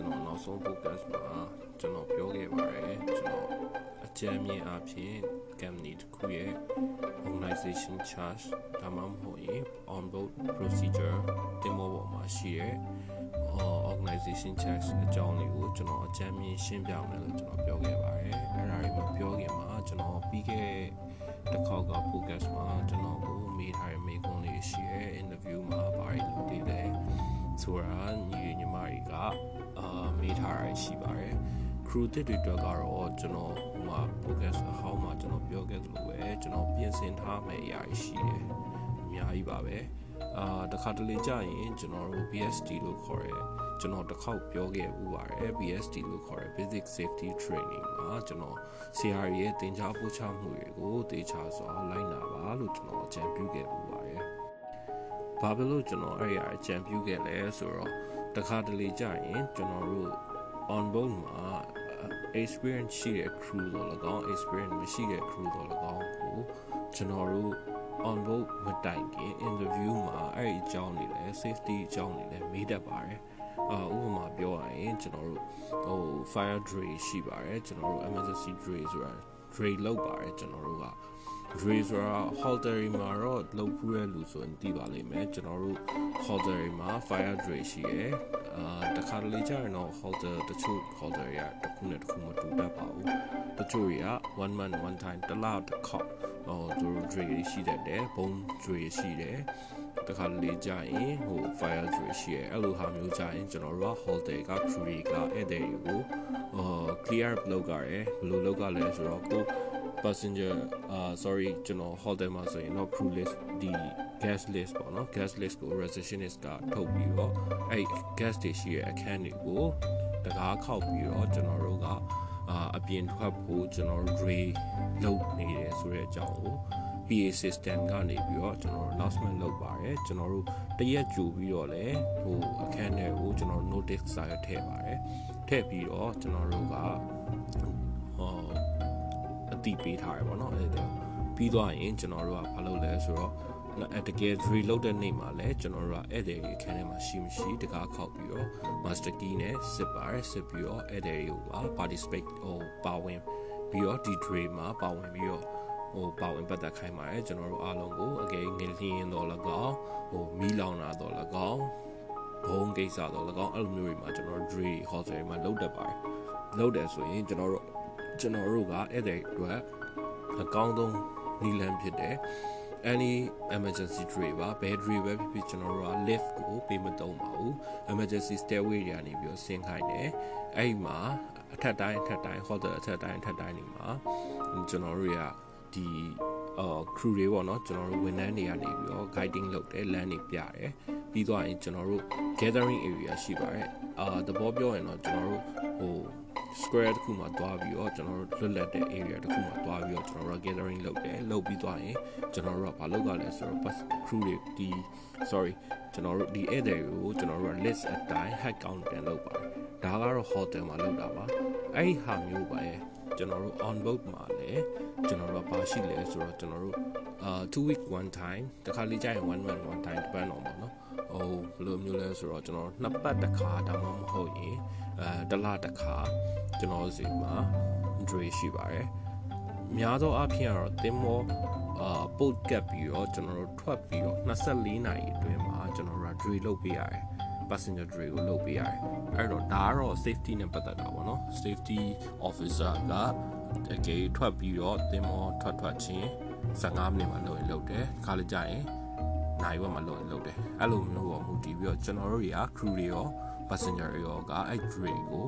က်ကကျွန်တော်နောက်ဆုံး focus မှာကျွန်တော်ပြောခဲ့ပါတယ်ကျွန်တော်အကြမ်းမြင်အဖြစ် company တစ်ခုရဲ့ organization charge ဒါမှမဟုတ်ရင် on board procedure တင်မောပေါ်မှာရှိရဲ့ organization charge အကြောင်းလေးကိုကျွန်တော်အကြမ်းမြင်ရှင်းပြမယ်လို့ကျွန်တော်ပြောခဲ့ပါတယ်အဲ့ဒါတွေမပြောခင်မှာကျွန်တော်ပြီးခဲ့တစ်ခေါက်က focus မှာကျွန်တော်ကိုမေးထားတဲ့မေးခွန်းလေးရှိရဲ့ interview မှာဘာတွေလုပ်သေးလဲဆိုတာညီညီမတွေက အာမေးထားရရှိပါတယ် crew တစ်တွေအတွက်ကတော့ကျွန်တော်ဟိုမှာ focus အဟောင်းမှာကျွန်တော်ပြောခဲ့သလိုပဲကျွန်တော်ပြင်ဆင်ထားမယ့်အရာရှိတယ်အများကြီးပါပဲအာတခါတလေကြာရင်ကျွန်တော်တို့ BST လို့ခေါ်ရဲကျွန်တော်တစ်ခေါက်ပြောခဲ့ဥပါတယ် BST လို့ခေါ်ရဲ Basic Safety Training မှာကျွန်တော် CR ရဲ့တင် जा ပို့ချမှုတွေကိုတေချာစွာလိုက်နာပါလို့ကျွန်တော်အကြံပြုခဲ့ဥပါတယ်။ဘာဖြစ်လို့ကျွန်တော်အဲ့ရအကြံပြုခဲ့လဲဆိုတော့ တခါတလေကြာရင်ကျွန်တော်တို့ on board မှာ experience ရှိတဲ့ crew တော့၎င်း experience မရှိတဲ့ crew တော့၎င်းကိုကျွန်တော်တို့ on board မတိုင်ခင် interview မှာအဲ့ဒီအကြောင်းတွေလဲ safety အကြောင်းတွေလဲမေးတတ်ပါတယ်အာဥပမာပြောရရင်ကျွန်တော်တို့ဟို fire drill ရှိပါတယ်ကျွန်တော်တို့ emergency drill ဆိုတာ drill လုပ်ပါတယ်ကျွန်တော်တို့က drill ဆိုတာ halter မှာတော့လုပ်ဖူးတဲ့လူဆိုရင်သိပါလိမ့်မယ်ကျွန်တော်တို့ halter မှာ fire drill ရှိရယ်အာတခါတလေကြာရင်တော့ halter တချို့ halter ရတစ်ခုနဲ့တစ်ခုမတူတတ်ပါဘူးတချို့တွေက1 month one time တစ်လတစ်ခေါက်ဟိုသူတို့ drill ရှိတတ်တယ်ဘုံ drill ရှိတယ်တခါလေကြာရင်ဟို fire drill ရှိရယ်အဲ့လိုဟာမျိုးကြာရင်ကျွန်တော်တို့က halter က crew ကအဲ့တဲ့တွေကိုဟို clear လုပ်ကြရယ်ဘယ်လိုလုပ်ကြလဲဆိုတော့ကို passenger အာ sorry ကျွန်တော် hotel မှာဆိုရင်တော့ crew list ဒီ gas list ပေါ့နော် gas list ကို receptionist ကထုတ်ပြီးတော့အဲ့ gas တွေရှိရဲ့အခန်းတွေကိုတကားခောက်ပြီးတော့ကျွန်တော်တို့ကအာအပြင်ထွက်ဖို့ကျွန်တော်တို့ dray လုပ်နေတယ်ဆိုတဲ့အကြောင်းကို PA system ကနေပြီးတော့ကျွန်တော်တို့ announcement လုပ်ပါတယ်ကျွန်တော်တို့တရက်ကြိုပြီးတော့လည်းဟိုအခန်းတွေကိုကျွန်တော် notice စာရထည့်ပါတယ်ထည့်ပြီးတော့ကျွန်တော်တို့ကဟော အတိပေးထားရပါတော့အဲ့ဒါပြီးသွားရင်ကျွန်တော်တို့ကဘာလုပ်လဲဆိုတော့အဲတကယ် drill လုပ်တဲ့နေ့မှာလည်းကျွန်တော်တို့ကဧည့်သည်တွေခန်းထဲမှာရှိမရှိတကားခောက်ပြီးတော့ master key နဲ့စစ်ပါတယ်စစ်ပြီးတော့ဧည့်သည်တွေကိုပါ participate ဟိုပါဝင်ပြီးတော့ဒီ drill မှာပါဝင်ပြီးတော့ဟိုပါဝင်ပတ်သက်ခိုင်းပါတယ်ကျွန်တော်တို့အားလုံးကိုအကယ်ငလျင်းတော့လကောက်ဟိုမီးလောင်တာတော့လကောက်ဘုံကိစ္စတော့လကောက်အဲ့လိုမျိုးတွေမှာကျွန်တော် drill hall တွေမှာလုပ်တတ်ပါတယ်လုပ်တယ်ဆိုရင်ကျွန်တော်တို့ ကျွန်တော်တို့ကဧည့်သည်တွေအကောင်းဆုံးနီလန်ဖြစ်တယ် any emergency tray ပါဘယ် tray ပဲဖြစ်ဖြစ်ကျွန်တော်တို့က lift ကိုပေးမသုံးပါဘူး emergency stairway တွေကနေပြီးတော့ဆင်းခိုင်းတယ်အဲ့ဒီမှာအထက်တိုင်းအထက်တိုင်း hotel အထက်တိုင်းအထက်တိုင်းတွေမှာကျွန်တော်တို့ကဒီအော် crew တွေပေါ့နော်ကျွန်တော်တို့ဝန်ထမ်းတွေကနေပြီးတော့ guiding လုပ်တယ် land တွေပြတယ်ပြီးတော့ရင်ကျွန်တော်တို့ gathering area ရှိပါတယ်အာသဘောပြောရင်တော့ကျွန်တော်တို့ဟို square တစ်ခုမှာတွားပြီးတော့ကျွန်တော်တို့လွတ်လပ်တဲ့ area တစ်ခုမှာတွားပြီးတော့ကျွန်တော်တို့ gathering လုပ်တယ်လုပ်ပြီးသွားရင်ကျွန်တော်တို့ကဘာလုပ်ကြလဲဆိုတော့ bus crew တွေဒီ sorry ကျွန်တော်တို့ဒီ air တွေကိုကျွန်တော်တို့က list အတိုင်း head count ပြန်လုပ်ပါတယ်ဒါကတော့ hotel မှာလုပ်တာပါအဲ့ဒီဟာမျိုးပါရဲ့ကျွန်တော်တို့ on board မှာလည်းကျွန်တော်တို့ကဘာရှိလဲဆိုတော့ကျွန်တော်တို့အာ2 week one time တခါလေးကြာရင်1 month one time depend on ပါနော် ဟိုဘယ်လိုမျိုးလဲဆိုတော့ကျွန်တော်နှစ်ပတ်တစ်ခါဒါမှမဟုတ်ရင်အဲတစ်လတစ်ခါကျွန်တော်စီမှာ dray ရှိပါတယ်များသောအားဖြင့်ကတော့တင်မောအာပုတ်ကပ်ပြီးတော့ကျွန်တော်တို့ထွက်ပြီးတော့24နာရီအတွင်းမှာကျွန်တော်တို့ dray လုပ်ပေးရတယ် passenger dray ကိုလုပ်ပေးရတယ်အဲ့တော့ဒါကတော့ safety နဲ့ပတ်သက်တာပေါ့နော် safety officer ကတကယ်ထွက်ပြီးတော့တင်မောထွက်ထွက်ချင်း15မိနစ်မှလုပ်ရင်လုပ်တယ်ခါလေးကြာရင် နိုင်ဝက်မှလုပ်ရင်လုပ်တယ်အဲ့လိုမျိုးပေါ့မူတည်ပြီးတော့ကျွန်တော်တို့တွေက crew တွေရော passenger တွေရောကအဲ့ train ကို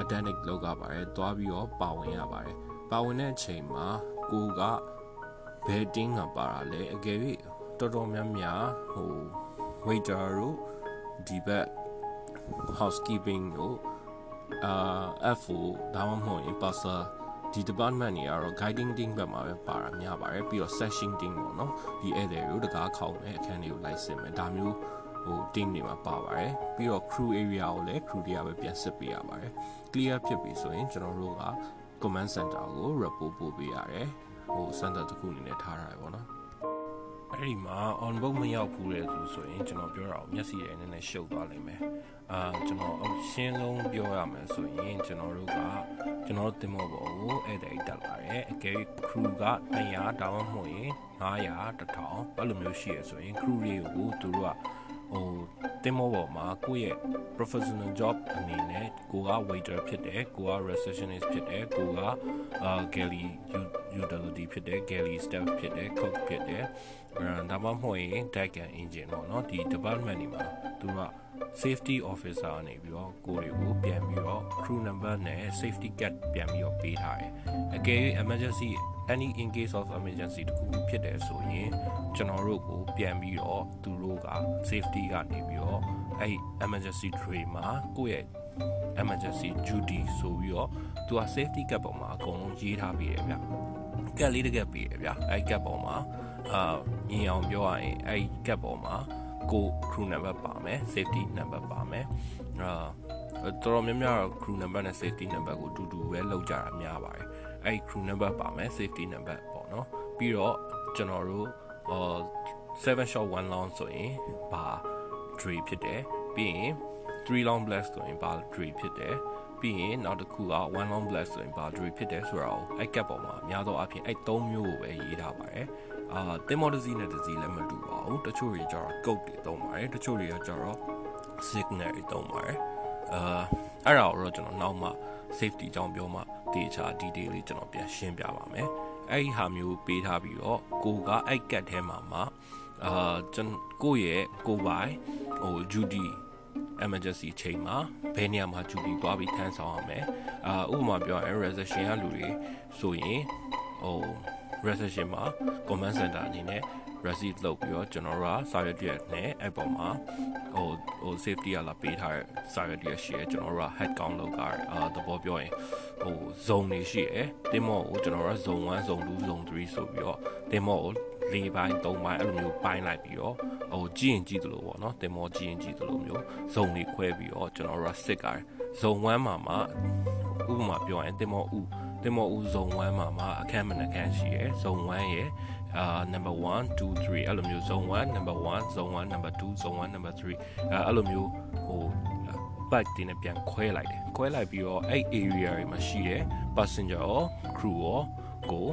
attendant လောက်ရပါတယ်တွားပြီးတော့ပါဝင်ရပါတယ်ပါဝင်တဲ့အချိန်မှာကိုကဘယ်တင်းကပါတာလဲအကယ်၍တော်တော်များများဟို waiter တို့ဒီဘက် housekeeping တို့အာ FO ဒါမှမဟုတ်ရင် parcel ဒီ department တွေကတော့ guiding team ဘက်မှာပဲပါတာများပါတယ်ပြီးတော့ session team ပေါ့နော်ဒီဧည့်သည်တို့တကားခေါင်းနဲ့အခန်းတွေကိုလိုက်စင်မယ်ဒါမျိုးဟို team တွေမှာပါပါတယ်ပြီးတော့ crew area ကိုလည်း crew တွေကပဲပြန်စစ်ပေးရပါတယ် clear ဖြစ်ပြီဆိုရင်ကျွန်တော်တို့က command center ကို report ပို့ပေးရတယ်ဟို center တစ်ခုအနေနဲ့ထားရတယ်ပေါ့နော် အဲ့ဒီမှာ on book မရောက်ဘူးလေဆိုဆိုရင်ကျွန်တော်ပြောတာကိုမျက်စိရဲ့နည်းနည်းရှုပ်သွားလိမ့်မယ်အာကျွန်တော်အရှင်းဆုံးပြောရမယ်ဆိုရင်ကျွန်တော်တို့ကကျွန်တော်တင်မောပေါ်ကိုဧည့်သည်တက်လာတယ်အကယ် crew က200ဒါမှမဟုတ်ရင်900 1000အဲ့လိုမျိုးရှိရဆိုရင် crew တွေကိုသူတို့က ဟိုတင်မောပေါ်မှာကိုယ့်ရဲ့ professional job အနေနဲ့ကိုက waiter ဖြစ်တယ်ကိုက receptionist ဖြစ်တယ်ကိုကအာ galley utility ဖြစ်တယ် galley staff ဖြစ်တယ် cook ဖြစ်တယ်ဒါမှမဟုတ်ရင် deck and engine ပေါ့နော်ဒီ department တွေမှာသူက safety officer အနေပြီးတော့ကိုတွေကိုပြန်ပြီးတော့ crew number နဲ့ safety card ပြန်ပြီးတော့ပေးထားတယ်အကယ်၍ emergency any in case of emergency တခုဖြစ်တယ်ဆိုရင်ကျွန်တော်တို့ကိုပြန်ပြီးတော့သူတို့က safety ကနေပြီးတော့အဲ့ emergency tray မှာကိုယ့်ရဲ့ emergency duty ဆိုပြီးတော့သူက safety cap ပေါ်မှာအကုန်လုံးရေးထားပြီးရဗျကက်လေးတကက်ပြီးရဗျအဲ့ cap ပေါ်မှာအာညင်အောင်ပြောရရင်အဲ့ cap ပေါ်မှာ ကို crew number ပါမယ် safety number ပါမယ်အာတော်တော်များများ crew number နဲ့ safety number ကိုအတူတူပဲလောက်ကြတာများပါတယ်အဲ့ crew number ပါမယ် safety number ပေါ့နော်ပြီးတော့ကျွန်တော်တို့အာ7 shot 1 long ဆိုရင်ဘာ tree ဖြစ်တယ်ပြီးရင်3 long blast ဆိုရင်ဘာ tree ဖြစ်တယ်ပြီးရင်နောက်တစ်ခုက1 long blast ဆိုရင်ဘာ tree ဖြစ်တယ်ဆိုတာကိုအဲ့ cap ပေါ်မှာအများသောအားဖြင့်အဲ့၃မျိုးကိုပဲရေးထားပါတယ် အာတင်မော်တစီနဲ့တစီလည်းမတူပါဘူးတချို့တွေကျတော့ code တွေသုံးပါတယ်တချို့တွေကကျတော့ signal တွေသုံးပါတယ်အာအဲ့ဒါကိုတော့ကျွန်တော်နောက်မှ safety အကြောင်းပြောမှတေချာ detail လေးကျွန်တော်ပြန်ရှင်းပြပါမယ်အဲ့ဒီဟာမျိုးပေးထားပြီးတော့ကိုကအဲ့ကတ်ထဲမှာမှအာကျွန်ကိုရဲ့ကိုပိုင်ဟို duty emergency ချိန်မှာဘယ်နေရာမှာ duty သွားပြီးထမ်းဆောင်ရမယ်အာဥပမာပြောရင် reception ကလူတွေဆိုရင်ဟို reception မှာ command center အနေနဲ့ receipt လုပ်ပြီးတော့ကျွန်တော်တို့ကစာရွက်တရက်နဲ့အဲ့ပေါ်မှာဟိုဟို safety ကလာပေးထားတဲ့စာရွက်တရက်ရှိရကျွန်တော်တို့က head count လုပ်ကြတယ်အာသဘောပြောရင်ဟို zone တွေရှိရတင်မော့ကိုကျွန်တော်တို့က zone 1 zone 2 zone 3ဆိုပြီးတော့တင်မော့ကို၄ပိုင်း၃ပိုင်းအဲ့လိုမျိုးပိုင်းလိုက်ပြီးတော့ဟိုကြည့်ရင်ကြည့်သလိုပေါ့နော်တင်မော့ကြည့်ရင်ကြည့်သလိုမျိုး zone တွေခွဲပြီးတော့ကျွန်တော်တို့ကစစ်ကြ တယ် zone 1မှာမှဥပမာပြောရင်တင်မော့ဥတင်မော့ဦးဇုံ1မှာမှာအခန်းမနှခန်းရှိရယ်ဇုံ1ရယ်အာ number 1 2 3အဲ့လိုမျိုးဇုံ1 number 1ဇုံ1 number 2ဇုံ1 number 3အဲအဲ့လိုမျိုးဟို back တင်နဲ့ပြန်ခွဲလိုက်တယ်ခွဲလိုက်ပြီးတော့အဲ့ area တွေမှာရှိတဲ့ passenger ရော crew ရောကို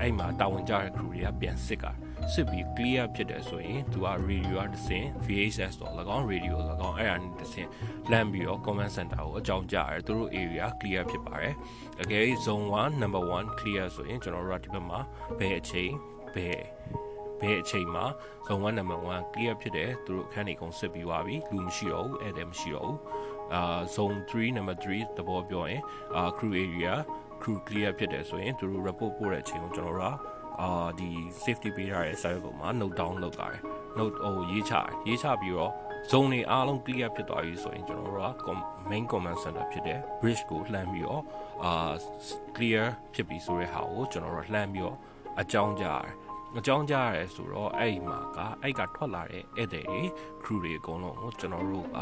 အဲ့မှာတာဝန်ကျတဲ့ crew တွေကပြန်စစ်ကြ စစ်ပြီး clear ဖြစ်တယ်ဆိုရင်သူက radio ကတစ်ဆင့် VHS တော့၎င်း radio ၎င်းအဲ့ဒါနဲ့တစ်ဆင့်လမ်းပြီးတော့ command center ကိုအကြောင်းကြားရတယ်သူတို့ area clear ဖြစ်ပါတယ်အကယ် zone 1 number 1 clear ဆိုရင်ကျွန်တော်တို့ကဒီဘက်မှာဘယ်အချိန်ဘယ်ဘယ်အချိန်မှာ zone 1 number 1 clear ဖြစ်တယ်သူတို့အခန်းတွေကုန်စစ်ပြီးသွားပြီလူမရှိတော့ဘူးအဲ့ဒါမရှိတော့ဘူးအာ zone 3 number 3တဘောပြောရင်အာ crew area crew clear ဖြစ်တယ်ဆိုရင်သူတို့ report ပို့တဲ့အချိန်ကိုကျွန်တော်တို့က အာဒီ safety ပေးထားတဲ့ site ပေါ်မှာ note down လုပ်တာတယ် note ဟိုရေးချရေးချပြီးတော့ zone တွေအားလုံး clear ဖြစ်သွားပြီဆိုရင်ကျွန်တော်တို့က main command center ဖြစ်တဲ့ bridge ကိုလှမ်းပြီးတော့အာ clear ဖြစ်ပြီဆိုတဲ့ဟာကိုကျွန်တော်တို့လှမ်းပြီးတော့အကြောင်းကြားတယ်အကြောင်းကြားရဲဆိုတော့အဲ့ဒီမှာကအဲ့ကထွက်လာတဲ့ဧည့်သည်တွေ crew တွေအကုန်လုံးကိုကျွန်တော်တို့က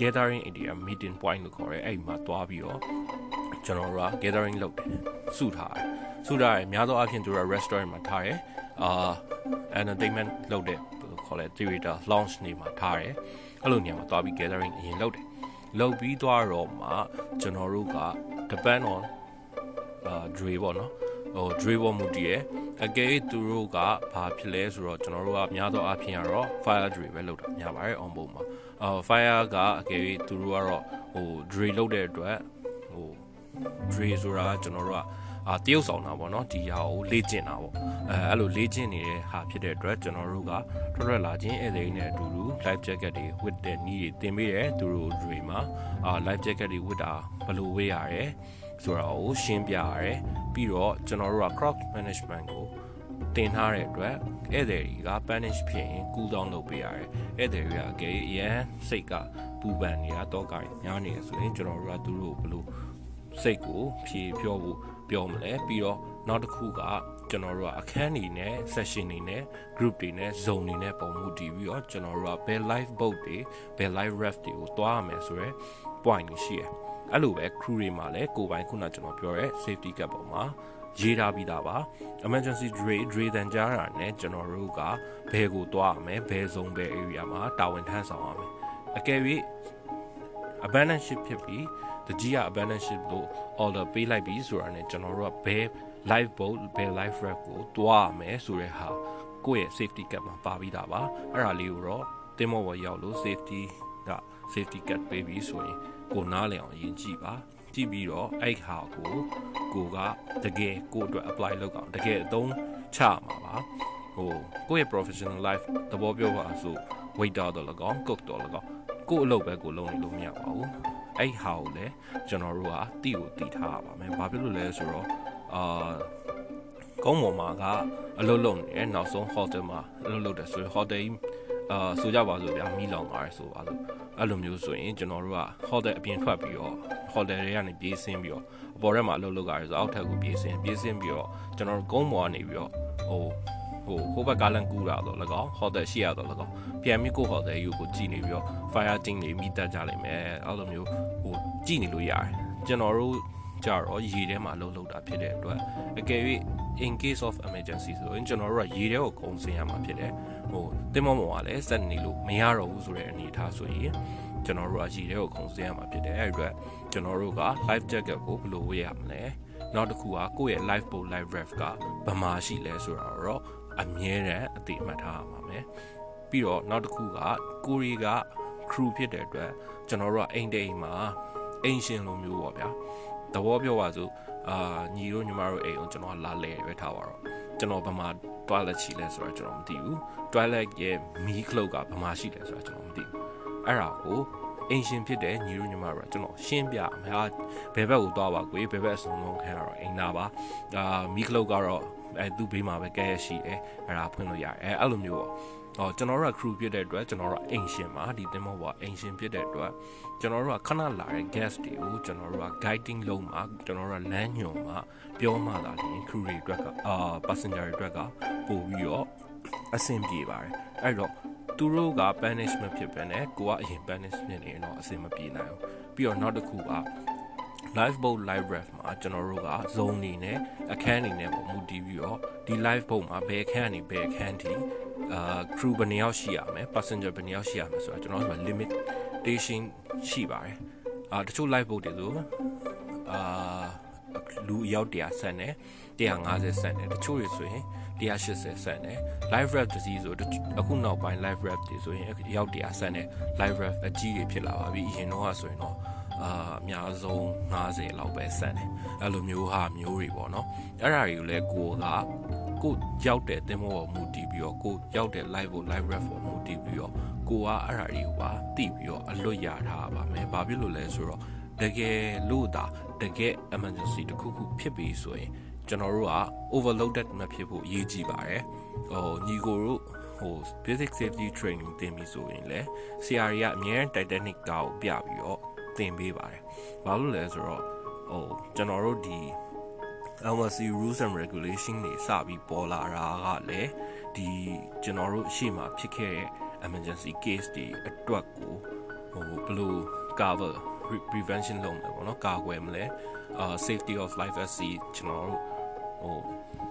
gathering area meeting point လို့ခေါ်ရဲအဲ့ဒီမှာတွားပြီးတော့ကျွန်တော်တို့က gathering လုပ်တယ်စုထားတယ်စုထားတယ်များသောအားဖြင့်သူတို့ restaurant မှာထားတယ်အာ entertainment လုပ်တဲ့ခေါ်လဲ theater lounge နေမှာထားတယ်အဲ့လိုနေရာမှာတွားပြီး gathering အရင်လုပ်တယ်လုပ်ပြီးသွားတော့မှကျွန်တော်တို့က depend on အာ dray ပေါ့နော် ဟို dray ပေါ်မူတည်ရအကယ်သူတို့ကဘာဖြစ်လဲဆိုတော့ကျွန်တော်တို့ကများသောအားဖြင့်ကတော့ fire dray ပဲလုပ်တာများပါတယ် on board မှာအာ fire ကအကယ်သူတို့ကတော့ဟို dray လုပ်တဲ့အတွက်ဟို dray ဆိုတာကကျွန်တော်တို့ကအာတရုပ်ဆောင်တာပေါ့နော်ဒီဟာကိုလေ့ကျင့်တာပေါ့အဲအဲ့လိုလေ့ကျင့်နေတဲ့ဟာဖြစ်တဲ့အတွက်ကျွန်တော်တို့ကထွက်ထွက်လာခြင်းဧည့်သည်နဲ့အတူတူ life jacket တွေဝတ်တဲ့နည်းတွေသင်ပေးတယ်သူတို့တွေမှာအာ life jacket တွေဝတ်တာဘယ်လိုဝေးရရဲ ဆိုတာကိုရှင်းပြရတယ်ပြီးတော့ကျွန်တော်တို့က crop management ကိုတင်ထားတဲ့အတွက်ဧည့်သည်တွေက panish ဖြစ်ရင် cool down လုပ်ပေးရတယ်ဧည့်သည်တွေကအကယ်အရန်စိတ်ကပူပန်နေတာတော့ကညားနေဆိုရင်ကျွန်တော်တို့ကသူတို့ဘယ်လိုစိတ်ကိုဖြေဖြောဖို့ပြောမလဲပြီးတော့နောက်တစ်ခုကကျွန်တော်တို့ကအခန်းနေနဲ့ session နေနဲ့ group တွေနဲ့ zone တွေနဲ့ပုံမှုတည်ပြီးတော့ကျွန်တော်တို့ကဘယ် live boat တွေဘယ် live ref တွေကိုတွားရမယ်ဆိုရယ် point တွေရှိရယ် အဲ့လိုပဲ crew တွေမှာလည်းကိုပိုင်ခုနကျွန်တော်ပြောရဲ safety gap ပေါ်မှာရေးထားပြီးသားပါ emergency dray dray တန်ကြားတာနဲ့ကျွန်တော်တို့ကဘယ်ကိုသွားရမလဲဘယ်ဆုံးဘယ် area မှာတာဝန်ထမ်းဆောင်ရမယ်အကယ်၍ abandon ship ဖြစ်ပြီးတကြီးက abandon ship လို့ order ပေးလိုက်ပြီးဆိုတာနဲ့ကျွန်တော်တို့ကဘယ် live boat ဘယ် live raft ကိုတွားရမယ်ဆိုတဲ့ဟာကိုယ့်ရဲ့ safety cap မှာပါပြီးသားပါအဲ့ဒါလေးကိုတော့တင်မောပေါ်ရောက်လို့ safety က safety cap ပေးပြီးဆိုရင်ကိုနားလည်အောင်ယဉ်ကြည့်ပါကြည့်ပြီးတော့အဲ့ဟာကိုကိုကတကယ်ကိုအတွက် apply လုပ်အောင်တကယ်အသုံးချမှာပါဟိုကိုယ့်ရဲ့ professional life သဘောပြောပါဆို waiter တော့လကောင်း cook တော့လကောင်းကိုယ့်အလုပ်ပဲကိုလုပ်နေလို့မရပါဘူးအဲ့ဟာကိုလည်းကျွန်တော်တို့ကတီးကိုတီးထားရပါမယ်ဘာဖြစ်လို့လဲဆိုတော့အာကောင်းပေါ်မှာကအလုပ်လုပ်နေတယ်နောက်ဆုံး hotel မှာအလုပ်လုပ်တယ်ဆိုရင် hotel အာဆိုကြပါစို့ဗျာမီးလောင်သွားတယ်ဆိုပါစို့အဲ့လိုမျိုးဆိုရင်ကျွန်တော်တို့က hotel အပြင်ထွက်ပြီးတော့ hotel တွေကနေပြေးဆင်းပြီးတော့အပေါ်ထဲမှာအလုပ်လုပ်ရတယ်ဆိုအောက်ထပ်ကိုပြေးဆင်းပြေးဆင်းပြီးတော့ကျွန်တော်တို့ကုန်းပေါ်ကနေပြီးတော့ဟိုဟိုဟိုဘက်ကလန်ကူတာတော့လကောဟိုတယ်ရှိရတော့လကောပြန်ပြီးကိုဟိုတယ်ယူကိုကြည့်နေပြီးတော့ fire ကျင်းနေမိတက်ကြလိမ့်မယ်အဲ့လိုမျိုးဟိုကြည့်နေလို့ရတယ်ကျွန်တော်တို့ကြတော့ရေထဲမှာလှုပ်လှုပ်တာဖြစ်တဲ့အတွက်အကယ်၍ in case of emergency ဆိုရင်ကျွန်တော်တို့ကရေထဲကိုကုန်စင်ရမှာဖြစ်တယ် ဟိုတင်မောမောကလည်းစက်နေလို့မရတော့ဘူးဆိုတဲ့အနေအထားဆိုရင်ကျွန်တော်တို့ကရေထဲကိုကုန်စင်ရမှာဖြစ်တယ်အဲ့အတွက်ကျွန်တော်တို့က life jacket ကိုဘယ်လိုဝေးရမလဲနောက်တစ်ခုကကိုယ့်ရဲ့ life boat life raft ကဘယ်မှာရှိလဲဆိုတာတော့အမြဲတမ်းအသိမှတ်ထားရမှာမယ်ပြီးတော့နောက်တစ်ခုကကိုရီက crew ဖြစ်တဲ့အတွက်ကျွန်တော်တို့ကအိမ်တိမ်မှာအိမ်ရှင်လိုမျိုးပေါ့ဗျာသဘောပြောပါစို့အာညီတို့ညီမတို့အိမ်ကိုကျွန်တော်လာလဲပဲထားပါတော့ကျွန်တော်ဘာမှ toilet ရှိလဲဆိုတော့ကျွန်တော်မသိဘူး toilet ရဲ့မီးခလုတ်ကဘာမှရှိလဲဆိုတော့ကျွန်တော်မသိဘူးအဲ့ဒါကိုအင်ရှင်ဖြစ်တဲ့ညီတို့ညီမတို့ကကျွန်တော်ရှင်းပြမှာဘယ်ဘက်ကိုသွားပါကွေဘယ်ဘက်အစုံလုံးခံရတော့အိမ်နာပါအာမီးခလုတ်ကတော့အဲသူ့ဘေးမှာပဲကဲရရှိတယ်အဲ့ဒါဖွင့်လို့ရတယ်အဲအဲ့လိုမျိုးပေါ့ဟောကျွန်တော်တို့က crew ဖြစ်တဲ့အတွက်ကျွန်တော်တို့ကအိမ်ရှင်ပါဒီတင်မောပေါ်အိမ်ရှင်ဖြစ်တဲ့အတွက်ကျွန်တော်တို့ကခဏလာတဲ့ guest တွေကိုကျွန်တော်တို့က guiding လုပ်မှာကျွန်တော်တို့ကလမ်းညွှန်မှာ ပြောမှသာလျှင် crew တွေအတွက်ကအာ passenger တွေအတွက်ကပို့ပြီးတော့အဆင်ပြေပါတယ်အဲ့တော့သူတို့က punishment ဖြစ်ပဲနဲ့ကိုကအရင် punishment နေတော့အဆင်မပြေနိုင်ဘူးပြီးတော့နောက်တစ်ခုက live boat live ref မှာကျွန်တော်တို့က zone နေနဲ့အခန်းနေနဲ့ပုံမူတည်ပြီးတော့ဒီ live boat မှာဘယ်အခန်းနေဘယ်အခန်းထိအာ crew ဘယ်နှယောက်ရှိရမလဲ passenger ဘယ်နှယောက်ရှိရမလဲဆိုတော့ကျွန်တော်တို့က limitation ရှိပါတယ်အာတချို့ live boat တွေဆိုအာ လူအယောက်100ဆန်တယ်150ဆန်တယ်တချို့တွေဆိုရင်180ဆန်တယ် live rap တစီဆိုအခုနောက်ပိုင်း live rap တွေဆိုရင်အယောက်100ဆန်တယ် live rap အကြီးတွေဖြစ်လာပါပြီအရင်တော့ဆိုရင်တော့အာအများဆုံး90လောက်ပဲဆန်တယ်အဲ့လိုမျိုးဟာမျိုးတွေပေါ့နော်အဲ့ဒါတွေကိုလည်းကိုကကိုရောက်တဲ့တင်မောပေါ်မူတည်ပြီးတော့ကိုရောက်တဲ့ live ကို live rap ပေါ်မူတည်ပြီးတော့ကိုကအဲ့ဒါတွေကိုပါသိပြီးတော့အလွတ်ရထားပါမယ်ဘာဖြစ်လို့လဲဆိုတော့ တကယ်လို့ဒါတကယ် emergency တခုခုဖြစ်ပြီဆိုရင်ကျွန်တော်တို့က overloaded မဖြစ်ဖို့အရေးကြီးပါတယ်ဟိုညီကိုတို့ဟို basic safety training သင်ပြီဆိုရင်လည်းဆရာတွေကအများ Titanic ကားကိုပြပြီးတော့သင်ပေးပါတယ်ဘာလို့လဲဆိုတော့ဟိုကျွန်တော်တို့ဒီ LMC rules and regulation တွေစပြီးပေါ်လာတာကလည်းဒီကျွန်တော်တို့ရှေ့မှာဖြစ်ခဲ့တဲ့ emergency case တွေအတွက်ကိုဟိုဘယ်လို cover prevention လုပ်မယ်ပေါ့နော်ကာကွယ်မလဲအာ safety of life at sea ကျွန်တော်တို့ဟို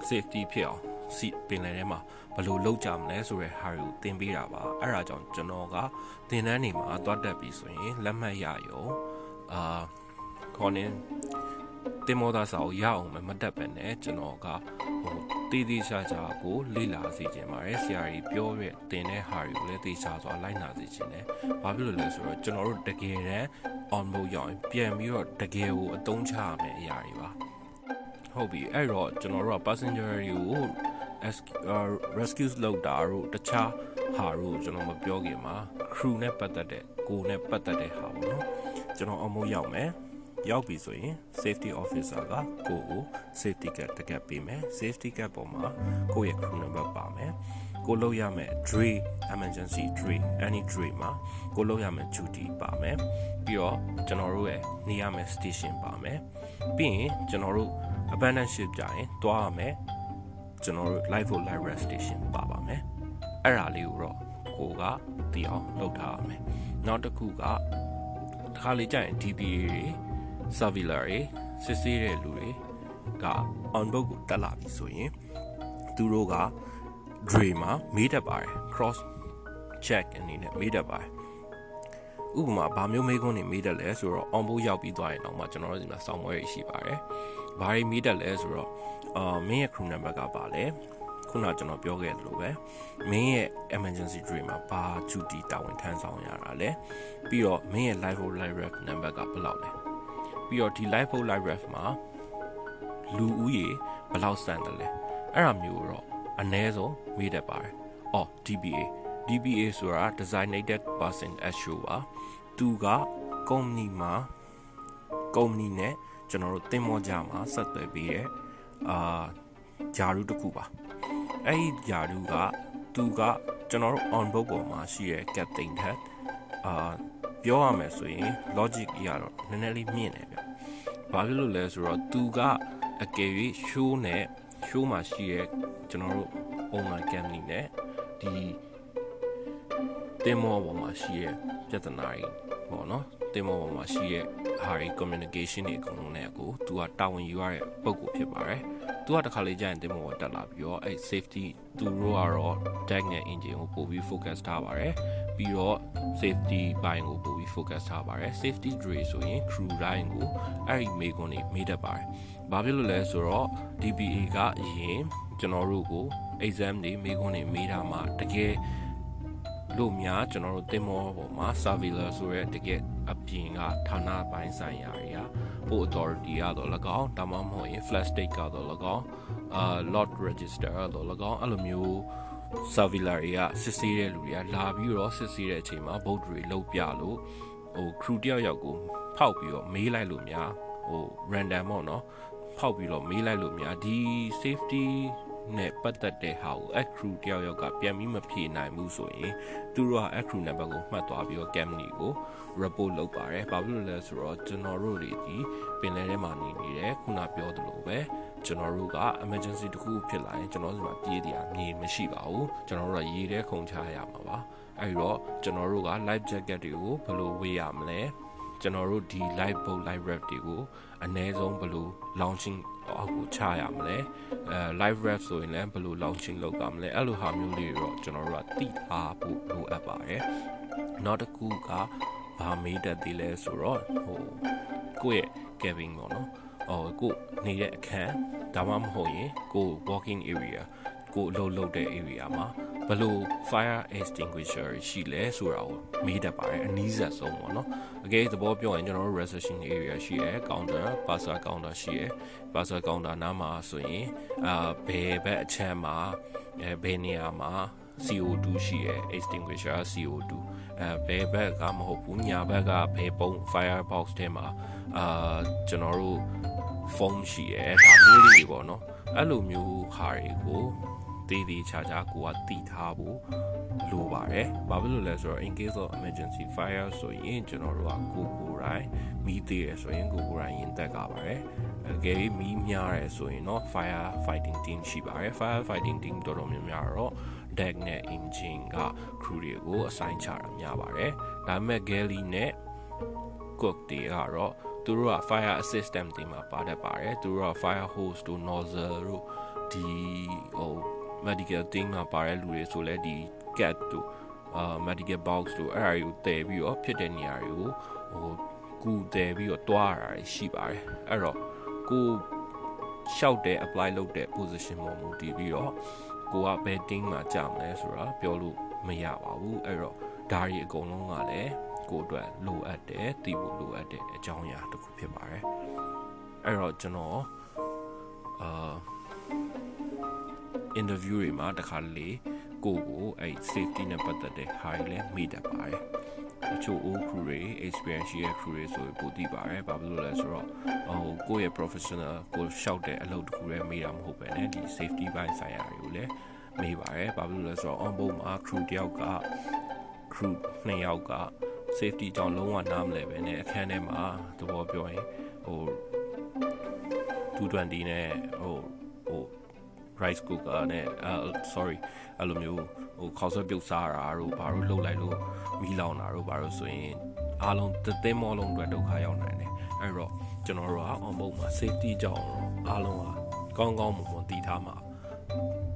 safety ဖြစ်အောင်စီပင်လယ်ထဲမှာဘယ်လိုလုပ်ကြမလဲဆိုတဲ့ဟာတွေကိုသင်ပေးတာပါအဲ့ဒါကြောင့်ကျွန်တော်ကသင်တန်းနေမှာသွားတက်ပြီဆိုရင်လက်မှတ်ရရုံအာခေါင်းနေ တင်မောသားစာကိုရအောင်မတက်ပဲနဲ့ကျွန်တော်ကဟိုတည်တည်ချာချာကိုလေ့လာစေချင်ပါတယ်ဆရာကြီးပြောရတင်တဲ့ဟာတွေကိုလည်းသိချာစွာလိုက်နာစေချင်တယ်ဘာဖြစ်လို့လဲဆိုတော့ကျွန်တော်တို့တကယ်တမ်း on mode ရောက်ရင်ပြန်ပြီးတော့တကယ်ကိုအသုံးချရမယ့်အရာတွေပါဟုတ်ပြီအဲ့တော့ကျွန်တော်တို့က passenger တွေကို rescue လုပ်တာတို့တခြားဟာတို့ကျွန်တော်မပြောခင်မှာ crew နဲ့ပတ်သက်တဲ့ကိုနဲ့ပတ်သက်တဲ့ဟာပေါ့နော်ကျွန်တော်အမိုးရောက်မယ် ရောက်ပြီဆိုရင် safety officer ကကိုကို safety card တကက်ပေးမယ် safety card ပေါ်မှာကိုရဲ့ crew number ပါမယ်ကိုလို့ရမယ် dray emergency dray any dray မှာကိုလို့ရမယ် duty ပါမယ်ပြီးတော့ကျွန်တော်တို့ရဲ့နေရမယ် station ပါမယ်ပြီးရင်ကျွန်တော်တို့ abandon ship ကြရင်တွားရမယ်ကျွန်တော်တို့ live for live rest station ပါပါမယ်အဲ့ဒါလေးကိုတော့ကိုကသိအောင်လုပ်ထားရမယ်နောက်တစ်ခုကတစ်ခါလေကြာရင် DPA တွေ surveiller တွေစစ်ဆေးတဲ့လူတွေက on board ကိုတက်လာပြီဆိုရင်သူတို့က dray မှာမေးတတ်ပါတယ် cross check အနေနဲ့မေးတတ်ပါတယ်ဥပမာဗာမျိုးမေးခွန်းတွေမေးတတ်လဲဆိုတော့ on board ရောက်ပြီးသွားရင်တော့မှကျွန်တော်တို့ဒီမှာစောင့်ပွဲရှိပါတယ်ဘာတွေမေးတတ်လဲဆိုတော့အာမင်းရဲ့ crew number ကပါလဲခုနကျွန်တော်ပြောခဲ့သလိုပဲမင်းရဲ့ emergency dream မှာဘာ duty တာဝန်ထမ်းဆောင်ရတာလဲပြီးတော့မင်းရဲ့ live hold live ref number ကဘယ်လောက်လဲ ပြီးတော့ဒီ live hold live ref မှာလူဦးရေဘယ်လောက်စံတယ်လဲအဲ့ဒါမျိုးတော့အ ਨੇ ဆုံးမေးတတ်ပါတယ်။အော် DBA DBA ဆိုတာ designated person as show ပါသူကကုမ္ပဏီမှာကုမ္ပဏီနဲ့ကျွန်တော်တို့တင်မောကြမှာဆက်သွယ်ပေးတဲ့အာဂျာရူတစ်ခုပါအဲ့ဒီဂျာရူကသူကကျွန်တော်တို့ on board ပေါ်မှာရှိတဲ့ captain ထက်အာ ပြောရမယ်ဆိုရင် logic အရတော့နည်းနည်းလေးမြင့်တယ်ဗျ။ဘာဖြစ်လို့လဲဆိုတော့သူကအကယ်၍ show နဲ့ show မှာရှိတဲ့ကျွန်တော်တို့ online company နဲ့ဒီတင်မောပေါ်မှာရှိရဲ့ပြဿနာတွေပေါ့နော် တင်မောပေါ်မှာရှိရဲ့ဟာတွေ communication တွေအကုန်လုံးနဲ့အကိုသူကတာဝန်ယူရတဲ့ပုံကိုဖြစ်ပါတယ်သူကတခါလေကြာရင်တင်မောပေါ်တက်လာပြီးတော့အဲ့ safety သူတို့ကတော့ deck နဲ့ engine ကိုပို့ပြီး focus ထားပါတယ်ပြီးတော့ safety ဘိုင်းကိုပို့ပြီး focus ထားပါတယ် safety drill ဆိုရင် crew တိုင်းကိုအဲ့ဒီမေကွန်တွေမေးတတ်ပါတယ်ဘာဖြစ်လို့လဲဆိုတော့ DBA ကအရင်ကျွန်တော်တို့ကို exam တွေမေကွန်တွေမေးတာမှာတကယ် လို့များကျွန်တော်တို့တင်မောပေါ်မှာ surveiller ဆိုရဲတကယ်အပြင်ကဌာနပိုင်းဆိုင်ရာတွေကပို့ authority ရတော့၎င်းဒါမှမဟုတ်ရင် flash state ကတော့၎င်းအာ lot register တော့၎င်းအဲ့လိုမျိုး surveiller တွေကစစ်ဆေးတဲ့လူတွေကလာပြီးတော့စစ်ဆေးတဲ့အချိန်မှာ vote တွေလုတ်ပြလို့ဟို crew တယောက်ယောက်ကိုဖောက်ပြီးတော့မေးလိုက်လို့များဟို random ပေါ့နော်ဖောက်ပြီးတော့မေးလိုက်လို့များဒီ safety နဲ့ပတ်သက်တဲ့ဟာကို accrue တယောက်ယောက်ကပြန်ပြီးမဖြေနိုင်ဘူးဆိုရင်သူတို့က accrue number ကိုမှတ်သွားပြီးတော့ company ကို report လုပ်ပါတယ်။ဘာဖြစ်လို့လဲဆိုတော့ကျွန်တော်တို့တွေဒီပင်လယ်ထဲမှာနေနေတယ်ခုနပြောသလိုပဲကျွန်တော်တို့က emergency တခုဖြစ်လာရင်ကျွန်တော်တို့ကပြေးတရားမြေမရှိပါဘူး။ကျွန်တော်တို့ကရေထဲခုန်ချရမှာပါ။အဲဒီတော့ကျွန်တော်တို့က life jacket တွေကိုဘယ်လိုဝေးရမလဲ။ကျွန်တော်တို့ဒီ live boat live rap တွေကိုအ ਨੇ ဆုံးဘယ်လို launching အောက်ကိုချရမလဲအဲ live rap ဆိုရင်လည်းဘယ်လို launching လုပ်ကြမလဲအဲ့လိုဟာမျိုးလေးတွေတော့ကျွန်တော်တို့ကသိထားဖို့လိုအပ်ပါတယ်နောက်တစ်ခုကဘာမေးတတ်သေးလဲဆိုတော့ဟိုကိုယ့်ရဲ့ cabin ပေါ့နော်ဟိုကိုနေတဲ့အခန်းဒါမှမဟုတ်ရင်ကို walking area ကိုအလုပ်လုပ်တဲ့ area မှာ ဘယ်လို fire extinguisher ရှိလဲဆိုတာကိုမေးတတ်ပါတယ်အနည်းဆက်ဆုံးပေါ့နော်အကယ်သဘောပြောရင်ကျွန်တော်တို့ reception area ရှိရယ် counter parcel counter ရှိရယ် parcel counter နားမှာဆိုရင်အာဘယ်ဘက်အချမ်းမှာအဲဘယ်နေရာမှာ CO2 ရှိရယ် extinguisher CO2 အဲဘယ်ဘက်ကမဟုတ်ဘူးညာဘက်ကဘယ်ပုံ firebox ထဲမှာအာကျွန်တော်တို့ foam ရှိရယ်ဒါမျိုးလေးတွေပေါ့နော်အဲ့လိုမျိုးဟာတွေကို တည်တည်ချာချာကိုကတည်ထားဖို့လိုပါတယ်။ဘာဖြစ်လို့လဲဆိုတော့ in case of emergency fire ဆိုရင်ကျွန်တော်တို့ကကိုကိုယ်တိုင်မီးသေးရဆိုရင်ကိုကိုယ်တိုင်ရင်တက်ကပါတယ်။အကယ်၍မီးများရဆိုရင်တော့ fire fighting team ရှိပါတယ်။ fire fighting team တော်တော်များများတော့ deck နဲ့ engine က crew တွေကို assign ချတာများပါတယ်။ဒါပေမဲ့ galley နဲ့ cook တွေကတော့သူတို့က fire assistant တွေမှာပါတတ်ပါတယ်။သူတို့က fire hose တို့ nozzle တို့ဒီဟို medical team မှာပါတဲ့လူတွေဆိုလဲဒီ cat တို့အာ medical box တို့အဲ့အရာတွေကိုတည်ပြီးတော့ဖြစ်တဲ့နေရာတွေကိုဟိုကူတည်ပြီးတော့တွားရတာရှိပါတယ်အဲ့တော့ကိုရှောက်တဲ့ apply လုပ်တဲ့ position ပေါ်မူတည်ပြီးတော့ကိုကဘယ် team မှာကြာမလဲဆိုတာပြောလို့မရပါဘူးအဲ့တော့ဒါတွေအကုန်လုံးကလည်းကိုအတွက်လိုအပ်တယ်သိဖို့လိုအပ်တဲ့အကြောင်းအရာတစ်ခုဖြစ်ပါတယ်အဲ့တော့ကျွန်တော်အာ interview တွေမှာတခါလေကိုကိုအဲ့ safety နဲ့ပတ်သက်တဲ့ဟာတွေလည်းမိတတ်ပါတယ်အချို့ old crew တွေ experience ရဲ့ crew တွေဆိုရင်ပိုသိပါတယ်ဘာဖြစ်လို့လဲဆိုတော့ဟိုကိုယ့်ရဲ့ professional ကိုရှောက်တဲ့အလုပ်တစ်ခုလည်းမေးတာမဟုတ်ပဲねဒီ safety ဘိုင်းဆိုင်ရာတွေကိုလည်းမေးပါတယ်ဘာဖြစ်လို့လဲဆိုတော့ on board မှာ crew တယောက်က crew နှစ်ယောက်က safety ကြောင့်လုံးဝနားမလဲပဲねအခန်းထဲမှာသဘောပြောရင်ဟို220နဲ့ဟိုဟို rice cooker နဲ့အဲ sorry အဲ့လိုမျိုးဟိုခေါက်ဆွဲပြုတ်စားတာတို့ဘာလို့လှုပ်လိုက်လို့မီးလောင်တာတို့ဘာလို့ဆိုရင်အားလုံးသသိမောလုံးအတွက်ဒုက္ခရောက်နိုင်တယ်အဲ့တော့ကျွန်တော်တို့က on board မှာ safety ကြောင့်အားလုံးကကောင်းကောင်းမွန်မွန်တည်ထားမှာ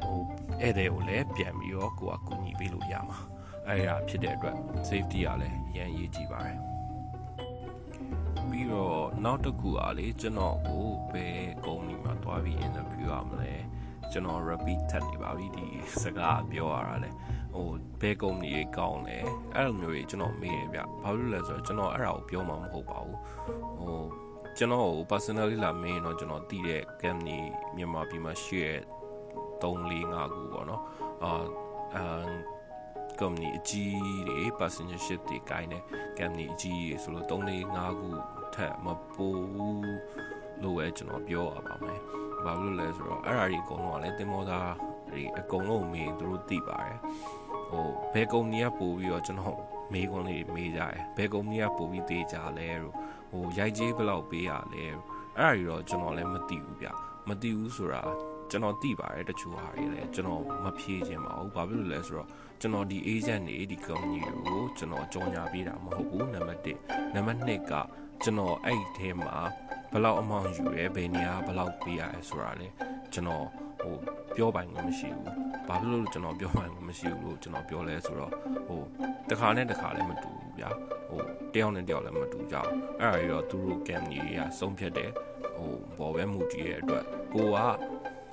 ဟိုဧည့်သည်ကိုလည်းပြန်ပြီးတော့ကိုကကူညီပေးလို့ရမှာအဲ့ဒါဖြစ်တဲ့အတွက် safety ကလည်းရန်ရေးကြည့်ပါတယ်ပြီးတော့နောက်တစ်ခုအားလေကျွန်တော်ကိုဘယ်ကုမ္ပဏီမှာတွားပြီး interview ရမလဲ ကျွန်တော် repeat ထပ်နေပါပြီဒီစကားပြောရတာလေဟိုဘယ်ကုမ္ပဏီကြီးကောင်းလဲအဲ့လိုမျိုးကြီးကျွန်တော်မေးရဗျဘာလို့လဲဆိုတော့ကျွန်တော်အဲ့ဒါကိုပြောမှာမဟုတ်ပါဘူးဟိုကျွန်တော် personally လာမင်းတော့ကျွန်တော်တည်တဲ့ company မြန်မာပြည်မှာရှိတဲ့3 4 5ခုပေါ့နော်အာအမ် company အကြီးတွေ passengership တွေကိုင်းတဲ့ company အကြီးတွေဆိုလို့3 4 5ခုထက်မပိုဘူးလို့ပဲကျွန်တော်ပြောရပါမယ်။ ဘာလို့လဲဆိုတော့အဲ့ဒါကြီးအကုန်လုံးကလည်းတင်မောသားတွေအကုန်လုံးမေးသူတို့သိပါတယ်။ဟိုဘယ်ကုမ္ပဏီကပို့ပြီးတော့ကျွန်တော်မေးခွန်းလေးမေးကြတယ်။ဘယ်ကုမ္ပဏီကပို့ပြီးသေးကြလဲလို့ဟိုရိုက်ကြေးဘယ်လောက်ပေးရလဲလို့အဲ့ဒါကြီးတော့ကျွန်တော်လည်းမသိဘူးဗျ။မသိဘူးဆိုတာကျွန်တော်သိပါတယ်တချို့ဟာတွေလည်းကျွန်တော်မဖြေခြင်းပါဘူး။ဘာဖြစ်လို့လဲဆိုတော့ကျွန်တော်ဒီ agent တွေဒီ company ကိုကျွန်တော်ကြော်ညာပေးတာမဟုတ်ဘူးနံပါတ်1နံပါတ်2ကကျွန်တော်အဲ့ဒီထဲမှာဘယ်လောက်အမောင်ယူရဲဘယ်နေရာဘယ်လောက်ပေးရလဲဆိုတာလေကျွန်တော်ဟိုပြောပိုင်ခွင့်မရှိဘူး။ဘာဖြစ်လို့ကျွန်တော်ပြောပိုင်ခွင့်မရှိဘူးလို့ကျွန်တော်ပြောလဲဆိုတော့ဟိုတခါနဲ့တခါလည်းမတူဘူးဗျာ။ဟိုတယောက်နဲ့တယောက်လည်းမတူကြဘူး။အဲ့ဒါကြီးတော့သူတို့ company တွေကဆုံးဖြတ်တယ်ဟိုပေါ်ပဲမူတည်ရဲ့အတွက်ကိုက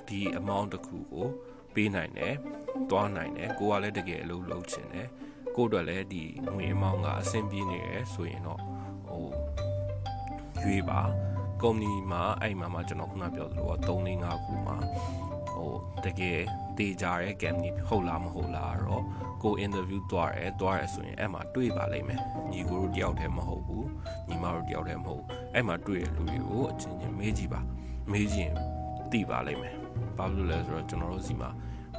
ဒီ amount တစ်ခုကိုပေးနိုင်တယ်တွားနိုင်တယ်ကိုကလည်းတကယ်အလုပ်လုပ်ချင်တယ်ကိုအတွက်လည်းဒီငွေအမောင်းကအဆင်ပြေနေရဆိုရင်တော့ဟိုရွေးပါ ကုမ္ပဏီမှာအဲ့မှာမှကျွန်တော်ခုနပြောသလို3 4 5ခုမှာဟိုတကယ်တေးကြရဲကမ်နီဟုတ်လားမဟုတ်လားတော့ကို interview တွားရဲတွားရဲဆိုရင်အဲ့မှာတွေ့ပါလိမ့်မယ်ညီကိုတို့တယောက်တည်းမဟုတ်ဘူးညီမတို့တယောက်တည်းမဟုတ်အဲ့မှာတွေ့ရလူတွေကိုအချင်းချင်းမေးကြည့်ပါမေးကြည့်ရင်သိပါလိမ့်မယ်ဘာလို့လဲဆိုတော့ကျွန်တော်တို့စီမှာ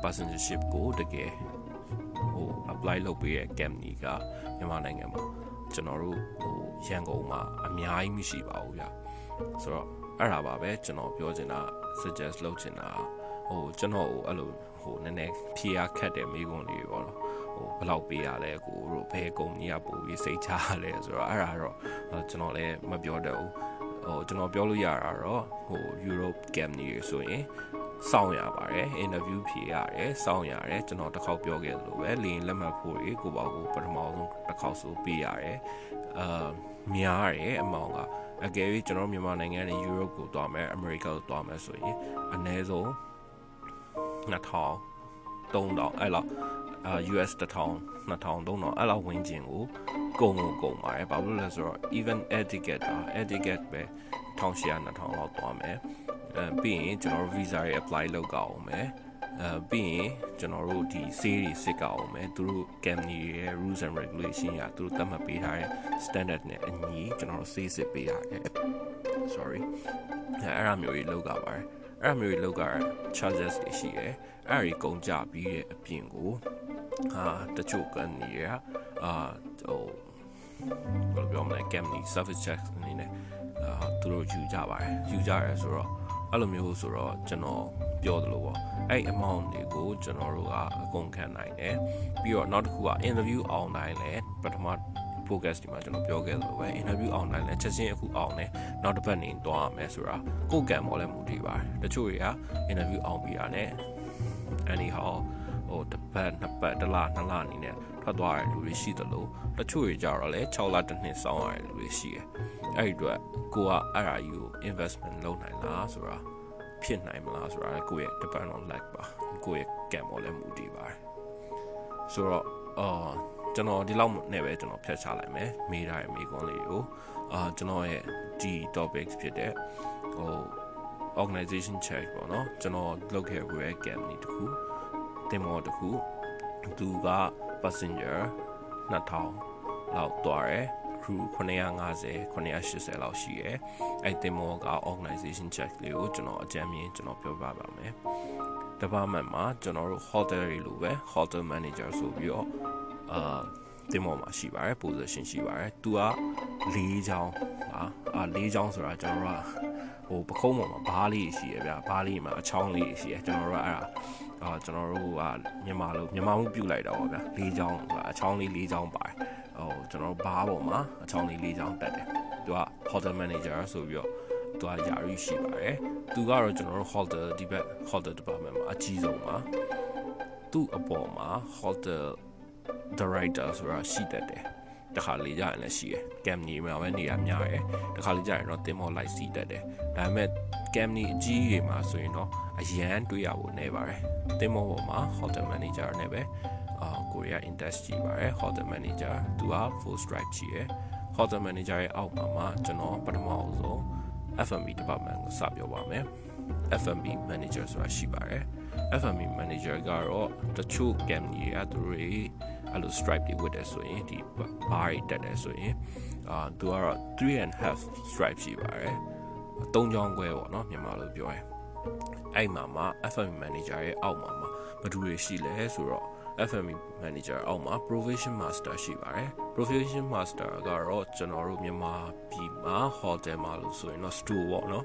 passengership ကိုတကယ်ဟို apply လုပ်ပေးတဲ့ company ကမြန်မာနိုင်ငံမှာကျွန်တော်တို့ဟိုရန်ကုန်မှာအများကြီးမရှိပါဘူးဗျ ဆိုတော့အဲ့ဒါပါပဲကျွန်တော်ပြောချင်တာ suggest လုပ်ချင်တာဟိုကျွန်တော်ဟိုအဲ့လိုဟိုနည်းနည်းဖြေရခက်တဲ့မိကုံးလေးပေါ့နော်ဟိုဘယ်လောက်ပေးရလဲကိုတို့ဘယ်ကုမ္ပဏီကပို့ပြီးစိတ်ချရလဲဆိုတော့အဲ့ဒါတော့ကျွန်တော်လည်းမပြောတတ်ဘူးဟိုကျွန်တော်ပြောလို့ရတာတော့ဟို Europe company ဆိုရင်စောင့်ရပါတယ် interview ဖြေရတယ်စောင့်ရတယ်ကျွန်တော်တစ်ခေါက်ပြောခဲ့သလိုပဲလေရင်လက်မှတ်ဖို့ရေကိုပေါ့ကိုပထမဆုံးတစ်ခေါက်ဆိုပေးရတယ်အာများရတယ်အမောင်က အကယ်၍ကျွန်တော်မြန်မာနိုင်ငံနဲ့ Europe ကိုသွားမယ် America ကိုသွားမယ်ဆိုရင်အနည်းဆုံး2000 3000အဲ့လောက်အာ US 1000 2000 3000အဲ့လောက်ဝန်းကျင်ကိုကုန်ကိုကုန်ပါတယ်ဘာလို့လဲဆိုတော့ even air ticket တာ air ticket ပဲ1800 2000လောက်သွားမယ်အဲပြီးရင်ကျွန်တော်တို့ visa တွေ apply လုပ်ကြအောင်မယ် အဲပြီးရင်ကျွန်တော်တို့ဒီ sale တွေစစ်ကြအောင်မယ်သူတို့ company ရဲ့ rules and regulation ရာသူတို့သတ်မှတ်ပေးထားတဲ့ standard နဲ့အညီကျွန်တော်တို့ sale စစ်ပေးရတယ် sorry အဲအဲ့အမျိုးကြီးလုပ်ကြပါတယ်အဲ့အမျိုးကြီးလုပ်ကြရ charges တွေရှိတယ်အဲ့ဒီကုန်ကြပြီးတဲ့အပြင်ကိုအာတချို့ကနေရအာဟိုဘယ်လိုပြောမလဲ company service check အနေနဲ့အာသူတို့ယူကြပါတယ်ယူကြရဲဆိုတော့အဲ့လိုမျိုးဆိုတော့ကျွန်တော် ပြောသလိုပေါ့အဲ့ amount တွေကိုကျွန်တော်တို့ကအကုန်ခံနိုင်တယ်ပြီးတော့နောက်တစ်ခုက interview အောင်နိုင်လဲပထမ podcast ဒီမှာကျွန်တော်ပြောခဲ့သလိုပဲ interview အောင်နိုင်လဲချက်ချင်းအခုအောင်တယ်နောက်တစ်ပတ်နေသွားရမယ်ဆိုတာကိုယ်ကံပေါ်လဲမူတည်ပါတယ်တချို့တွေက interview အောင်ပြီးတာ ਨੇ anyhow ဟိုတစ်ပတ်နှစ်ပတ်တစ်လနှစ်လအနေနဲ့ထွက်သွားတဲ့လူတွေရှိသလိုတချို့တွေကြတော့လဲ6လတစ်နှစ်စောင်းရတဲ့လူတွေရှိတယ်အဲ့ဒီအတွက်ကိုကအဲ့ဒါကြီးကို investment လုပ်နိုင်လားဆိုတာ ဖြစ်နိုင်မလားဆိုတာကိုယ့်ရဲ့ depend on luck ပါကိုယ့်ရဲ့ကံပေါ်လဲမူတည်ပါတယ်ဆိုတော့အာကျွန်တော်ဒီလောက်နဲ့ပဲကျွန်တော်ဖျက်ချလိုက်မယ်မေးထားတဲ့မိကွန်းလေးကိုအာကျွန်တော်ရဲ့ဒီ topics ဖြစ်တဲ့ဟို organization check ပေါ့နော်ကျွန်တော်လုပ်ခဲ့ပြီးရဲ့ company တခုတင်မောတခုသူက passenger 2000လောက်သွားတယ် crew 950 980လောက်ရှိရယ်အဲ့တင်မောက organization check လေးကိုကျွန်တော်အကြမ်းမြင်ကျွန်တော်ပြောပြပါမယ် department မှာကျွန်တော်တို့ hotel တွေလိုပဲ hotel manager ဆိုပြီးတော့အာတင်မောမှာရှိပါတယ် position ရှိပါတယ်သူက၄ချောင်းဟာအာ၄ချောင်းဆိုတာကျွန်တော်တို့ကဟိုပခုံးပေါ်မှာဘားလေးရှိရဗျာဘားလေးမှာအချောင်းလေးရှိရကျွန်တော်တို့ကအဲ့ဒါအာကျွန်တော်တို့ကမြန်မာလိုမြန်မာမှုပြုတ်လိုက်တော့ဗျာ၄ချောင်းအချောင်းလေး၄ချောင်းပါတယ် ဟိုကျွန်တော်ဘားပေါ်မှာအချောင်းလေး၄ချောင်းတက်တယ်သူက hotel manager ဆိုပြီးတော့သူကယာရီရှိပါတယ်သူကတော့ကျွန်တော်တို့ holder ဒီဘက် holder department မှာအကြီးဆုံးပါသူ့အပေါ်မှာ holder director ဆိုတာရှိတတ်တယ်တခါလေကြာရင်လည်းရှိရယ်ကမ်နီမှာပဲနေရများရယ်တခါလေကြာရင်တော့တင်မောလိုက်စီတတ်တယ်ဒါပေမဲ့ကမ်နီအကြီးကြီးမှာဆိုရင်တော့အရန်တွေ့ရဖို့နေပါတယ်တင်မောပေါ်မှာ hotel manager နဲ့ပဲအာ ကိုရီးယား index ကြီးပါတယ် hotel manager သူက full strike ကြီးရယ် hotel manager ရဲ့အောက်မှာမှာကျွန်တော်ပထမအောင်ဆုံး FMB department ကိုစပြောပါမယ် FMB manager ဆိုတာရှိပါတယ် FMB manager ကတော့တချို့ game တွေအတူတွေအဲ့လို stripe တွေဝတ်တယ်ဆိုရင်ဒီ bar တွေတက်တယ်ဆိုရင်အာသူကတော့3 and half stripe ရှိပါတယ်၃ချောင်းခွဲပေါ့နော်မြန်မာလိုပြောရင်အဲ့မှာမှာ FMB manager ရဲ့အောက်မှာမှာဘယ်သူတွေရှိလဲဆိုတော့ FME manager အောက်မှာ provision master ရှိပါတယ် provision master ကတော့ကျွန်တော်တို့မြန်မာပြည်မှာ hotel မှာလို့ဆိုရင်တော့ store ပေါ့နော်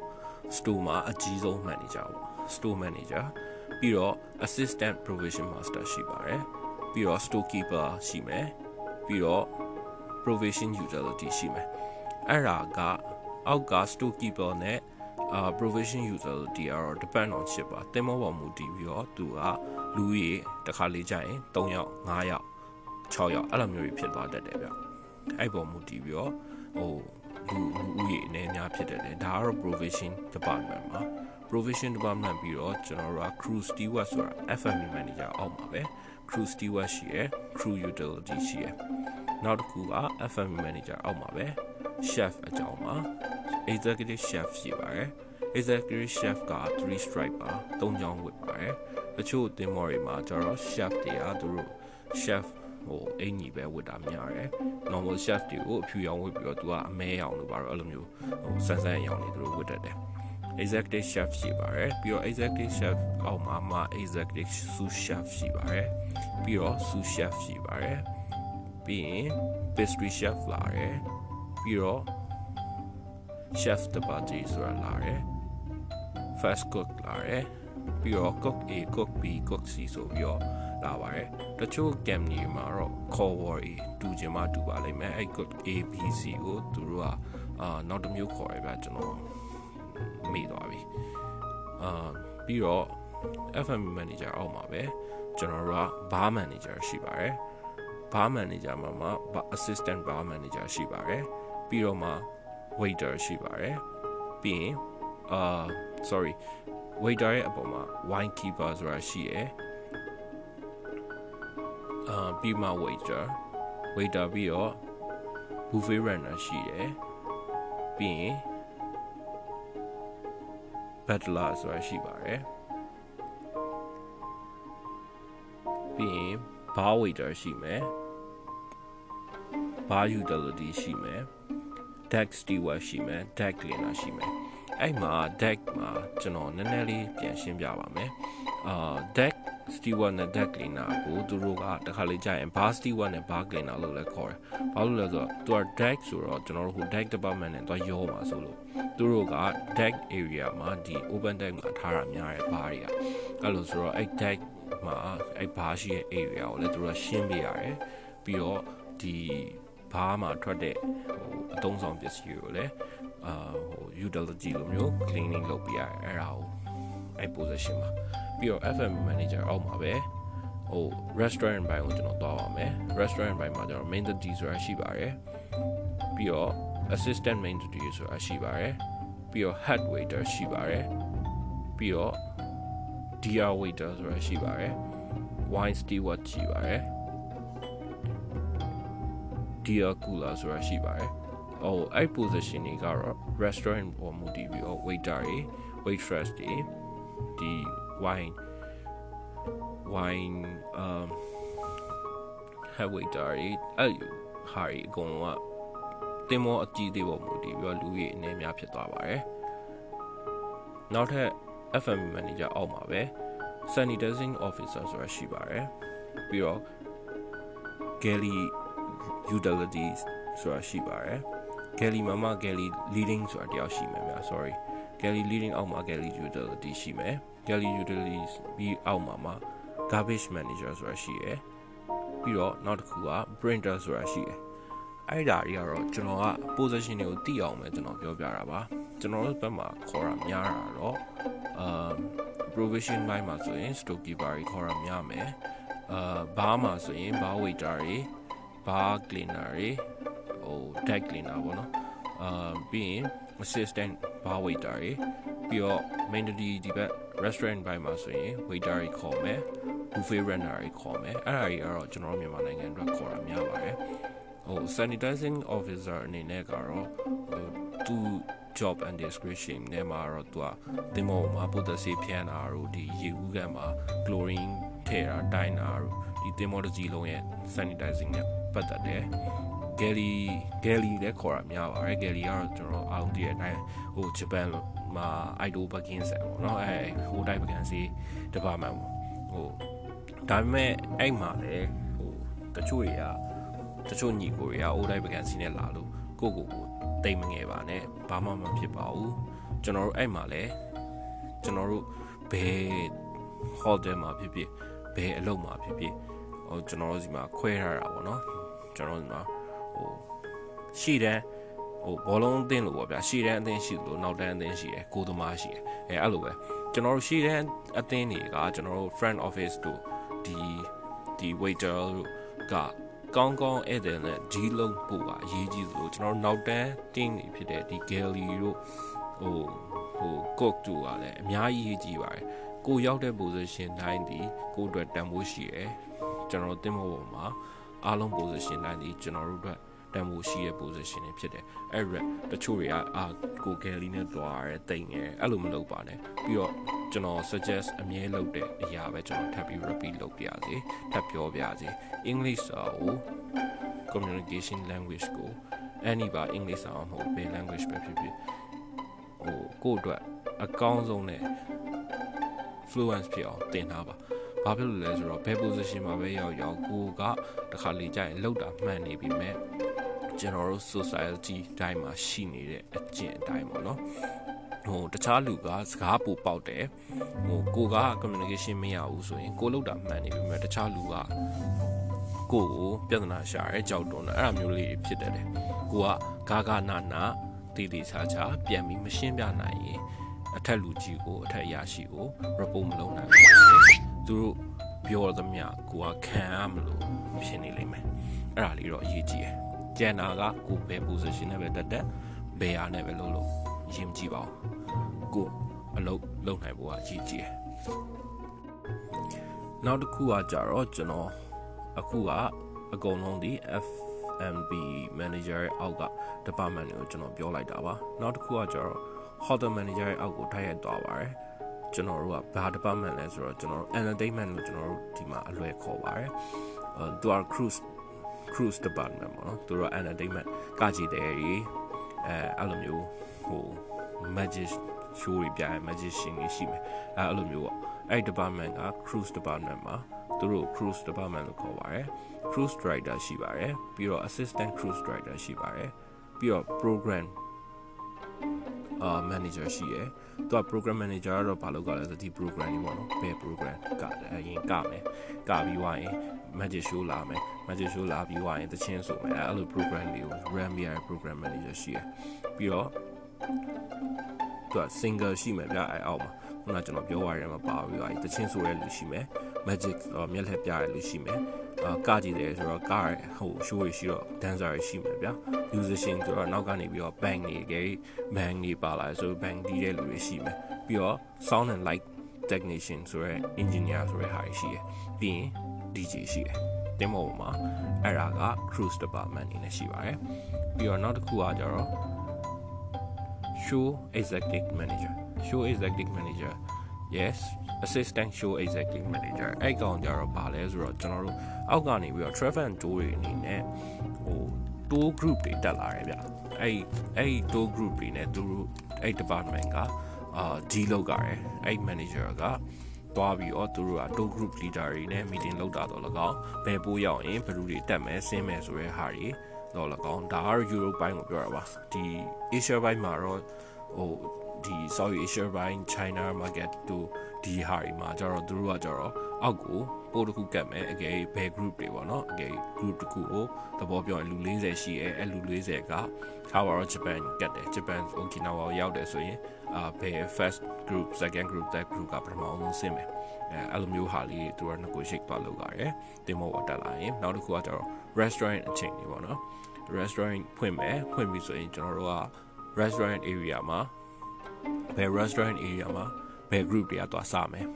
store မှာအကြီးဆုံး manager ပေါ့ store manager ပြီးတော့ assistant provision master ရှိပါတယ်ပြီးတော့ storekeeper ရှိမယ်ပြီးတော့ provision utility ရှိမယ်အဲ့ဒါကအောက်က storekeeper နဲ့အာ provision utility ကတော့ depend on ship ပါတင်မောပေါ်မူတည်ပြီးတော့သူက လူကြီးတစ်ခါလေးကြာရင်3ယောက်5ယောက်6ယောက်အဲ့လိုမျိုးတွေဖြစ်သွားတတ်တယ်ဗျအဲ့ပေါ်မူတည်ပြီးတော့ဟိုလူလူဦးရေအနေများဖြစ်တယ်လေဒါကတော့ provision department မှာ provision department ပြီးတော့ကျွန်တော်တို့က crew steward ဆိုတာ FME manager အောက်မှာပဲ crew steward ရှိရယ် crew utility ရှိရယ်နောက်တစ်ခုက FME manager အောက်မှာပဲ chef အကြောင်းမှာ executive chef ရှိပါတယ် executive chef က3 stripe ပါ၃ချောင်းဝတ်ပါတယ်တချို့တင်မော်တွေမှာကျတော့ chef တွေကသူတို့ chef ဟိုအင်ကြီးပဲဝတ်တာများတယ် normal chef တွေကိုအဖြူရောင်ဝတ်ပြီးတော့သူကအမဲရောင်လို့ပါတော့အဲ့လိုမျိုးဟိုဆန်းဆန်းရောင်နေသူတို့ဝတ်တတ်တယ် executive chef ရှိပါတယ်ပြီးတော့ executive chef အောက်မှာမှ executive sous chef ရှိပါတယ်ပြီးတော့ sous chef ရှိပါတယ်ပြီးရင် pastry chef လာတယ်ပြီးတော့ chef de partie ဆိုတာလာတယ် fast cook လာတယ်ပြီးတော့ cook A cook B cook C ဆိုပြီးတော့လာပါတယ်တချို့ game တွေမှာတော့ call word တူချင်မှတူပါလိမ့်မယ်အဲ့ cook A B C ကိုသူတို့ကအာနောက်တစ်မျိုးခေါ်ရပြကျွန်တော်မေ့သွားပြီအာပြီးတော့ FM manager အောက်မှာပဲကျွန်တော်တို့က bar manager ရှိပါတယ် bar manager မှာမှာ assistant bar manager ရှိပါတယ်ပြီးတော့မှ waiter ရှိပါတယ်ပြီးရင်အာ sorry waiter ရဲ့အပေါ်မှာ wine keeper ဆိုတာရှိရယ်အာပြီးမှ waiter waiter ပြီးတော့ buffet runner ရှိတယ်ပြီးရင် butler ဆိုတာရှိပါတယ်ပြီးရင် bar waiter ရှိမယ် bar utility ရှိမယ် deck steward ရှိမယ် deck cleaner ရှိမယ် အဲ့မှာ deck မှာကျွန်တော်နည်းနည်းလေးပြန်ရှင်းပြပါမယ်အာ deck steward နဲ့ deck cleaner ကိုသူတို့ကတခါလေးကြာရင် bar steward နဲ့ bar cleaner လို့လည်းခေါ်တယ်ဘာလို့လဲဆိုတော့သူက deck ဆိုတော့ကျွန်တော်တို့ဟို deck department နဲ့တော့ရောမှာဆိုလို့သူတို့က deck area မှာဒီ open deck မှာထားတာများတယ် bar တွေကအဲ့လိုဆိုတော့အဲ့ deck မှာအဲ့ bar ရှိတဲ့ area ကိုလည်းသူတို့ကရှင်းပြရတယ်ပြီးတော့ဒီဘားမှာထွက်တဲ့ဟိုအသုံးဆောင်ပစ္စည်းတွေကိုလည်း အာဟို utility လိုမျိုး cleaning လုပ်ပြရတယ်အဲ့ဒါကိုအဲ့ position မှာပြီးတော့ FM manager အောက်မှာပဲဟို restaurant ဘိုင်းကိုကျွန်တော်သွားပါမယ် restaurant ဘိုင်းမှာကျွန်တော် main duty ဆိုတာရှိပါတယ်ပြီးတော့ assistant main duty ဆိုတာရှိပါတယ်ပြီးတော့ head waiter ရှိပါတယ်ပြီးတော့ DR waiter ဆိုတာရှိပါတယ် wine steward ရှိပါတယ် dear cooler ဆိုတာရှိပါတယ်။ အော်အဲ့ position တွေကတော့ restaurant ပေါ်မူတည်ပြီးတော့ waiter တွေ waitress တွေဒီ wine wine um head waiter တွေအဲ့ဟာတွေအကုန်လုံးကတင်မောအကြီးသေးပေါ်မူတည်ပြီးတော့လူကြီးအနေများဖြစ်သွားပါတယ်။နောက်ထပ် FM manager အောက်မှာပဲ sanitizing officer ဆိုတာရှိပါတယ်။ပြီးတော့ galley utilities ဆိုတာရှိပါတယ် galley မှာမှ galley leading ဆိုတာတယောက်ရှိမယ်ဗျာ sorry galley leading အောက်မှာ galley utility ရှိမယ် galley utilities ပြီးအောက်မှာမှ garbage manager ဆိုတာရှိရယ်ပြီးတော့နောက်တစ်ခုက printer ဆိုတာရှိရယ်အဲ့ဒါတွေကတော့ကျွန်တော်က position တွေကိုသိအောင်ပဲကျွန်တော်ပြောပြတာပါကျွန်တော်တို့ဘက်မှာခေါ်တာများတာတော့အာ provision ဘိုင်းမှာဆိုရင် storekeeper တွေခေါ်တာများမယ်အာဘားမှာဆိုရင် bar waiter တွေ bar cleaner တွေ ဟို deck cleaner ပေါ့နော်အာပြီးရင် assistant bar waiter တွေပြီးတော့ mainly ဒီဘက် restaurant ဘိုင်းမှာဆိုရင် waiter တွေခေါ်မယ် buffet runner တွေခေါ်မယ်အဲ့ဒါတွေကတော့ကျွန်တော်မြန်မာနိုင်ငံအတွက်ခေါ်တာများပါတယ်ဟို sanitizing officer အနေနဲ့ကတော့ဟိုသူ job and description နဲ့မှာတော့သူကတင်မောမှာပုဒ်သစီဖြန်းတာတို့ဒီရေဦးကန်မှာ chlorine ထည့်တာတိုင်းတာတို့ဒီတင်မောတစ်စီလုံးရဲ့ sanitizing နဲ့ပတ်သက်တယ် Gally Gally လည်းခေါ်တာများပါတယ် Gally ကတော့ကျွန်တော်အောင်တည့်တဲ့အတိုင်းဟိုဂျပန်မှာ idol ဘကင်းဆက်ပေါ့နော်အဲဟိုတိုင်းဘကင်းစီ department ပေါ့ဟိုဒါပေမဲ့အဲ့မှာလည်းဟိုတချို့တွေကတချို့ညီကိုတွေကအိုးတိုင်းပကံစီနဲ့လာလို့ကိုကိုကိုတိတ်မငယ်ပါနဲ့ဘာမှမဖြစ်ပါဘူးကျွန်တော်တို့အဲ့မှာလဲကျွန်တော်တို့ဘယ် hotel မှာဖြစ်ဖြစ်ဘယ်အလုပ်မှာဖြစ်ဖြစ်ဟိုကျွန်တော်တို့ဒီမှာခွဲထားတာပေါ့နော်ကျွန်တော်တို့ဒီမှာ ဟိုရှိတယ်ဟိုဘောလုံးအသင်းလို့ပေါ့ဗျာရှေ့တန်းအသင်းရှိလို့နောက်တန်းအသင်းရှိတယ်ကိုသမားရှိတယ်အဲအဲ့လိုပဲကျွန်တော်တို့ရှေ့တန်းအသင်းတွေကကျွန်တော်တို့ front office တို့ဒီဒီ waiter တို့ကကောင်းကောင်းဧည့်သည်နဲ့ဒီလုံးပို့ပါအရေးကြီးသလိုကျွန်တော်တို့နောက်တန်းတင်းနေဖြစ်တဲ့ဒီ galley တို့ဟိုဟို cook တို့ကလည်းအများကြီးရေးကြီးပါတယ်ကိုရောက်တဲ့ position တိုင်းဒီကိုအတွက်တန်ဖိုးရှိရယ်ကျွန်တော်တို့တင်ဖို့ပေါ်မှာအားလုံး position တိုင်းဒီကျွန်တော်တို့အတွက် တန်ဖိုးရှိရဲ့ position တွေဖြစ်တယ်အဲ့ရက်တချို့တွေကအာကိုကယ်လီနဲ့တွားရဲတိတ်ငယ်အဲ့လိုမလုပ်ပါနဲ့ပြီးတော့ကျွန်တော် suggest အမြဲလုပ်တဲ့အရာပဲကျွန်တော်ထပ်ပြီး repeat လုပ်ပြရစီထပ်ပြောပြရစီ English စာကို communication language ကို any ပါ English စာမဟုတ်ဘယ် language ပဲဖြစ်ဖြစ်ဟိုကိုယ့်အတွက်အကောင်းဆုံးနဲ့ fluence ဖြစ်အောင်သင်ထားပါဘာဖြစ်လို့လဲဆိုတော့ဘယ် position မှာပဲရောက်ရောက်ကိုကတခါလေကြာရင်လောက်တာမှန်နေပြီမဲ့ ကျွန်တော်တို့ society တိုင်းမှာရှိနေတဲ့အကျင့်အတိုင်းပေါ့နော်ဟိုတခြားလူကစကားပူပေါက်တယ်ဟိုကိုက communication မရဘူးဆိုရင်ကိုလောက်တာမှန်နေပြီမဲ့တခြားလူကကိုကိုပြဿနာရှာရဲကြောက်တုံးတယ်အဲ့လိုမျိုးလေးဖြစ်တယ်ကိုကဂါဂနာနာတီတီချာချာပြန်ပြီးမရှင်းပြနိုင်ရင်အထက်လူကြီးကိုအထက်ရရှိကို report မလုပ်နိုင်ဘူးသူတို့ပြောသမျှကိုကခံရမလို့ဖြစ်နေလိမ့်မယ်အဲ့ဒါလေးတော့အရေးကြီးတယ် ကျန်တာကကိုဘယ် position နဲ့ပဲတက်တက်ဘယ်အားနဲ့ပဲလုပ်လို့ရင်ကြည့်ပါဦးကိုအလုပ်လုပ်နိုင်ဖို့ကအရေးကြီးတယ်နောက်တစ်ခုကကြတော့ကျွန်တော်အခုကအကုန်လုံးဒီ FMB manager ရဲ့အောက်က department ကိုကျွန်တော်ပြောလိုက်တာပါနောက်တစ်ခုကကြတော့ hotel manager ရဲ့အောက်ကိုထိုက်ရိုက်သွားပါတယ်ကျွန်တော်တို့ကဘာ department လဲဆိုတော့ကျွန်တော်တို့ entertainment လို့ကျွန်တော်တို့ဒီမှာအလွယ်ခေါ်ပါတယ်အဲသူက cruise cruise department ပေါ့နော်သူတို့က entertainment ကကြည်တယ်ကြီးအဲအဲ့လိုမျိုးဟို magic show တွေပြရဲ magician တွေရှိမယ်အဲအဲ့လိုမျိုးပေါ့အဲ့ department က cruise department မှာသူတို့ cruise department လို့ခေါ်ပါတယ် cruise director ရှိပါတယ်ပြီးတော့ assistant cruise director ရှိပါတယ်ပြီးတော့ program အာ manager ရှိရယ်သူက program manager ကတော့ဘာလုပ်ကြလဲဆိုဒီ program ကြီးပေါ့နော်ဘယ် program ကအရင်ကမယ်ကပြီးွားရင် magic show လာမယ် magic show လာပြီးွားရင်တချင်းဆိုမယ်အဲ့လို program တွေကို run ပြရ program manager ရှိရယ်ပြီးတော့သူက singer ရှိမယ်ဗျအဲ့အောက်မှာခုနကကျွန်တော်ပြောရတဲ့မှာပါပြီးတော့တချင်းဆိုရဲလူရှိမယ် magic မျက်လှည့်ပြရလူရှိမယ်အာကကြည့်တယ်ဆိုတော့ကားဟို show ရရှိတော့ dancer ရရှိမှာဗျာ musician ဆိုတော့နောက်ကနေပြီးတော့ band တွေကြိ band တွေပါလာဆို band တီးတဲ့လူတွေရှိမယ်ပြီးတော့ sound and light technician ဆိုရဲ engineer ဆိုရဲဟာရှိရယ်ပြီးရင် DJ ရှိတယ်တင်မောမှာအဲ့ဒါက cruise department အနေနဲ့ရှိပါတယ်ပြီးတော့နောက်တစ်ခုကကြတော့ show executive manager show executive manager yes assistant show executive manager အဲ့ကောင်ကြတော့ဗာလဲဆိုတော့ကျွန်တော်တို့အောက်ကနေပြီးတော့ travel and tour တွေအနေနဲ့ဟို tour group တွေတက်လာတယ်ဗျအဲ့အဲ့ tour group တွေနဲ့သူတို့အဲ့ department ကအာ G လောက်ကြတယ်အဲ့ manager က သွားပြီးတော့သူတို့က tour group leader တွေနဲ့ meeting လုပ်တာတော့လကောက်ဘယ်ပိုးရောက်ရင်ဘယ်သူတွေတက်မယ်ဆင်းမယ်ဆိုတဲ့ဟာတွေတော့လကောက်ဒါကတော့ Europe ဘိုင်းကိုပြောတာပါဒီ Asia ဘိုင်းမှာတော့ဟိုဒီ South Asia ဘိုင်း China market တို့ဒီဟာတွေမှာကျတော့သူတို့ကကျတော့ အောက်ကိုပို့တစ်ခုကတ်မယ်အကယ်ဘယ် group တွေပေါ့နော်အကယ် group တစ်ခုကိုသဘောပြောရင်လူ40ရှိရဲအဲ့လူ40ကထားပါတော့ Japan ကတ်တယ် Japan Okinawa ရောက်တယ်ဆိုရင်အာဘယ် first group second group third group ကပထမဆုံးဆင်းမယ်အဲအဲ့လိုမျိုးဟာလေးသူက negotiate သွားလုပ်ရတယ်တင်မောပေါ်တက်လာရင်နောက်တစ်ခုကကျတော့ restaurant အချိန်တွေပေါ့နော် restaurant ဖွင့်မယ်ဖွင့်ပြီဆိုရင်ကျွန်တော်တို့က restaurant area မှာဘယ် restaurant area မှာဘယ် group တွေကသွားစမယ်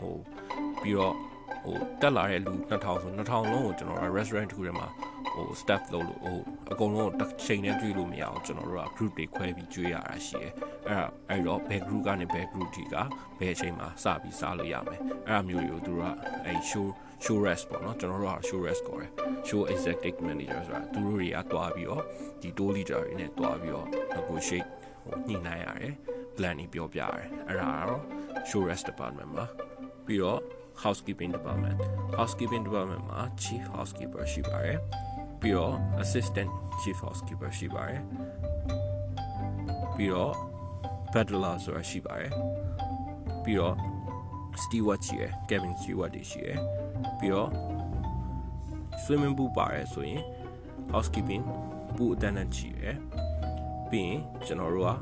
ဟိုပြီးတော့ဟိုတက်လာတဲ့လူ2000ဆို2000လုံးကိုကျွန်တော်တို့ restaurant တစ်ခုထဲမှာဟို staff လုပ်လို့ဟိုအကုန်လုံးတစ်ချိန်နဲ့ကျွေးလို့မရအောင်ကျွန်တော်တို့က group တွေခွဲပြီးကျွေးရတာရှိတယ်အဲ့ဒါအဲ့တော့ဘယ် group ကနေဘယ် group ထိကဘယ်အချိန်မှာစပြီးစားလို့ရမယ်အဲ့ဒါမျိုးတွေကိုသူတို့ကအဲ့ show show rest ပေါ့နော်ကျွန်တော်တို့က show rest ခေါ်တယ် show executive manager ဆိုတာသူတို့တွေကတွားပြီးတော့ဒီ tour leader တွေနဲ့တွားပြီးတော့ negotiate ဟိုညှိနှိုင်းရတယ် plan တွေပြောပြရတယ်အဲ့ဒါကတော့ show rest department မှာ ပြီးတော့ housekeeping department housekeeping department မှာ chief housekeeper ရှိပါတယ်ပြီးတော့ assistant chief housekeeper ရှိပါတယ်ပြီးတော့ butler ဆိုတာရှိပါတယ်ပြီးတော့ steward ရှိရယ် cabin steward တွေရှိရယ်ပြီးတော့ swimming pool ပါတယ်ဆိုရင် housekeeping pool attendant ရှိရယ်ပြီးရင်ကျွန်တော်တို့က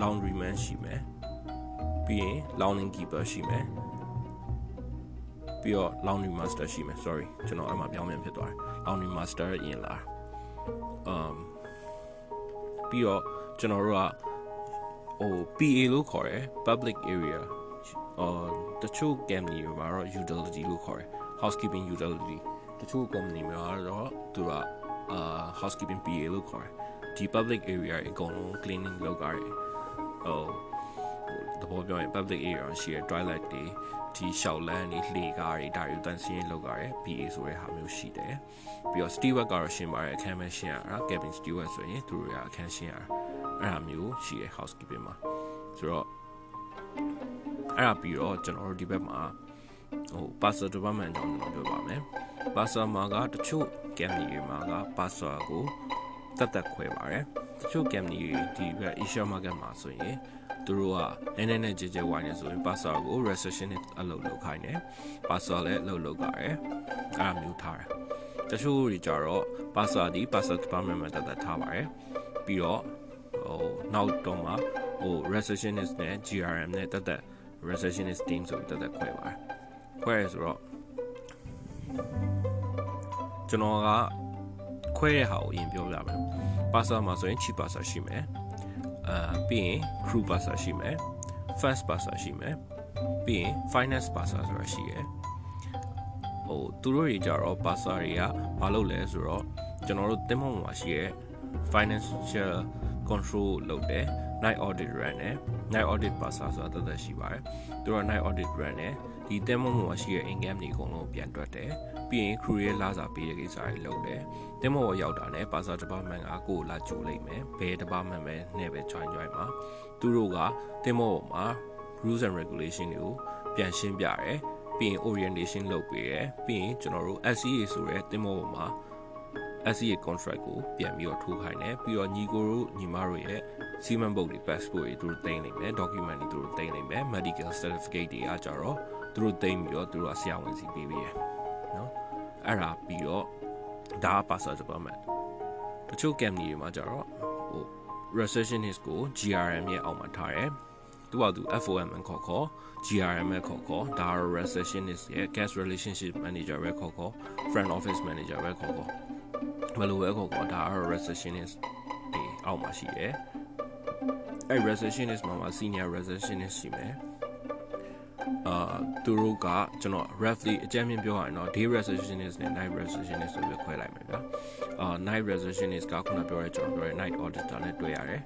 laundry man ရှိမယ်ပြီးရင် laundry keeper ရှိမယ် ပြီးတော့ laundry master ရှိမယ် sorry ကျွန်တော်အဲ့မှာပြောင်းပြန်ဖြစ်သွားတယ် laundry master ရင်လာ um ပြီးတော့ကျွန်တော်တို့ကဟို PA လို့ခေါ်တယ် public area အော်တချို့ company တွေမှာတော့ utility လို့ခေါ်တယ် housekeeping utility တချို့ company တွေမှာတော့သူကအာ housekeeping PA လို့ခေါ်တယ်ဒီ public area အကုန်လုံး cleaning လုပ်ကြတယ်ဟိုတဘောပြောရင် public area ရှိတဲ့ toilet တွေ ဒီရှောက်လန်းတွေလှေကားတွေဒါတွေတန်ဆင်းလုပ်ကြတယ် PA ဆိုတဲ့ဟာမျိုးရှိတယ်ပြီးတော့ steward ကတော့ရှင်းပါတယ်အခန်းမဲရှင်းရတာ cabin steward ဆိုရင်သူတို့ကအခန်းရှင်းရတာအဲ့ဒါမျိုးရှိတယ် housekeeping မှာဆိုတော့အဲ့ဒါပြီးတော့ကျွန်တော်တို့ဒီဘက်မှာဟို parcel department ကြောင့်ကျွန်တော်ပြောပါမယ် parcel မှာကတချို့ company တွေမှာက parcel ကိုတက်တက်ခွဲပါတယ်တချို့ company တွေဒီဘက် Asia market မှာဆိုရင် သူတို့ကနည်းနည်းနဲ့ကြဲကြဲဝိုင်းနေဆိုရင် parcel ကို receptionist အလုပ်လုပ်ခိုင်းတယ် parcel လည်းအလုပ်လုပ်ကြတယ်အဲ့ဒါမျိုးထားတယ်တချို့တွေကြတော့ parcel ဒီ parcel department မှာတက်တက်ထားပါတယ်ပြီးတော့ဟိုနောက်တော့မှဟို receptionist နဲ့ GRM နဲ့တက်တက် receptionist team ဆိုပြီးတက်တက်ခွဲပါတယ်ခွဲရဆိုတော့ကျွန်တော်ကခွဲတဲ့ဟာကိုအရင်ပြောပြမယ်ပါစာမှာဆိုရင် cheap ပါစာရှိမယ် အာပြီးရင် crew ပါစာရှိမယ် first ပါစာရှိမယ်ပြီးရင် finance ပါစာဆိုတာရှိရယ်ဟိုသူတို့တွေကြတော့ပါစာတွေကမလုပ်လဲဆိုတော့ကျွန်တော်တို့တင်မောမှာရှိရယ် financial control လုပ်တယ် night audit run နဲ့ night audit ပါစာဆိုတာတသက်ရှိပါတယ်သူတို့ night audit run နဲ့ဒီတင်မောမှာရှိရယ် income တွေအကုန်လုံးပြန်တွက်တယ်ပြီးရင် crew ရဲ့လာစာပေးတဲ့ကိစ္စတွေလုပ်တယ် တင်မောရောက်တာနဲ့ပါစာ department ကကိုယ်လာကြိုလိုက်မယ်ဘယ် department ပဲနဲ့ပဲ join join မှာသူတို့ကတင်မောမှာ rules and regulation တွေကိုပြန်ရှင်းပြတယ်ပြီးရင် orientation လုပ်ပေးတယ်ပြီးရင်ကျွန်တော်တို့ SCA ဆိုတဲ့တင်မောပေါ်မှာ SCA contract ကိုပြန်ပြီးတော့ထိုးခိုင်းတယ်ပြီးတော့ညီကိုတို့ညီမတို့ရဲ့စီမံပုတ်တွေ passport တွေသူတို့တင်နေမယ် document တွေသူတို့တင်နေမယ် medical certificate တွေအားကြတော့သူတို့တင်ပြီးတော့သူတို့ကဆရာဝန်စီပေးပေးရနော်အဲ့ဒါပြီးတော့ ဒါက passport department တချို့ company တွေမှာကြတော့ဟို receptionist ကို GRM ရဲ့အောက်မှာထားတယ်သူကသူ FOM ခေါ်ခေါ် GRM ခေါ်ခေါ်ဒါ receptionist ရဲ့ guest relationship manager ပဲခေါ်ခေါ် front office manager ပဲခေါ်ခေါ်ဘယ်လိုပဲခေါ်ခေါ်ဒါ receptionist ဒီအောက်မှာရှိတယ်အဲ့ receptionist မှာမှာ senior receptionist ရှိမယ် အာသူတို့ကကျွန်တော် roughly အကြမ်းမြင်ပြောရရင်တော့ day receptionist နဲ့ night receptionist ဆိုပြီးခွဲလိုက်မယ်ဗျာအာ night receptionist ကခုနပြောရဲကျွန်တော်ပြောရဲ night auditor နဲ့တွေ့ရတယ်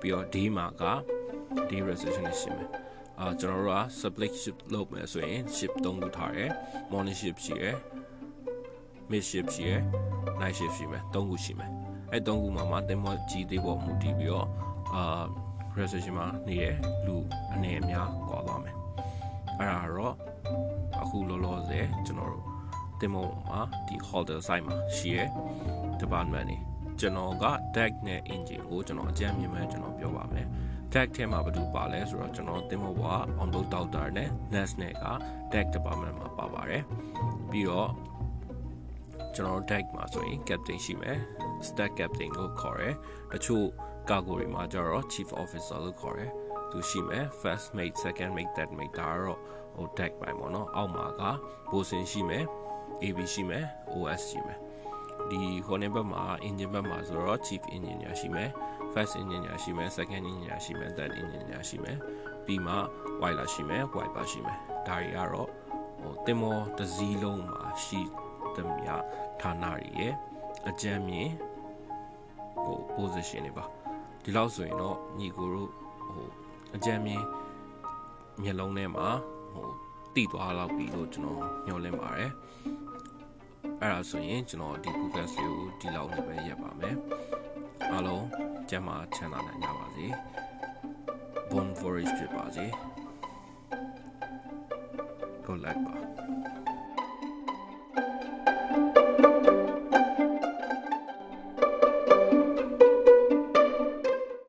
ပြီးတော့ day မှာက day receptionist ရှိမယ်အာကျွန်တော်တို့က split shift လုပ်မယ်ဆိုရင် shift 3ခုထားတယ် morning shift ရှိရယ် mid shift ရှိရယ် night shift ရှိမယ်3ခုရှိမယ်အဲ3ခုမှာမှတင်မောကြီးသေးပေါ်မူတည်ပြီးတော့အာ reception မှာနေတဲ့လူအနေအများကွာသွားမယ် အဲ့ဒါတော့အခုလောလောဆယ်ကျွန်တော်တို့တင်မောမှာဒီ holder site မှာရှိရယ် department နေကျွန်တော်က deck နဲ့ engine ကိုကျွန်တော်အကြမ်းမြင်မှကျွန်တော်ပြောပါမယ် tag ထဲမှာဘာလို့ပါလဲဆိုတော့ကျွန်တော်တင်မောဘွား on board doctor နဲ့ nurse နဲ့က tag department မှာပါပါတယ်ပြီးတော့ကျွန်တော် tag မှာဆိုရင် captain ရှိမယ် staff captain ကိုခေါ်တယ်တချို့ကာကိုတွေမှာကျတော့ chief officer လို့ခေါ်တယ် သူရှိမယ် first mate second mate third mate ဒါတော့ဟို tag ပိုင်းပေါ့နော်အောက်မှာကဘိုစင်ရှိမယ် AB ရှိမယ် OS ရှိမယ်ဒီဟိုနေဘက်မှာ engine ဘက်မှာဆိုတော့ chief engineer ရှိမယ် first engineer ရှိမယ် second engineer ရှိမယ် third engineer ရှိမယ်ပြီးမှ wiper ရှိမယ် wiper ရှိမယ်ဒါတွေကတော့ဟိုတင်မောတစ်စည်းလုံးမှာရှိသမျှဌာနတွေရဲ့အကြမ်းမြင်ဟို position တွေပါဒီလောက်ဆိုရင်တော့ညီကိုတို့ဟို အကြမ်းမြင်မျက်လုံးထဲမှာဟိုတည်သွားလောက်ပြီလို့ကျွန်တော်ညွှန်လင်းပါတယ်အဲ့ဒါဆိုရင်ကျွန်တော်ဒီ focus လေးကိုဒီလောက်နဲ့ပဲရပ်ပါမယ်အားလုံးကျမ်းမာချမ်းသာနိုင်ကြပါစေ Bon voyage ဖြစ်ပါစေ Good luck ပါ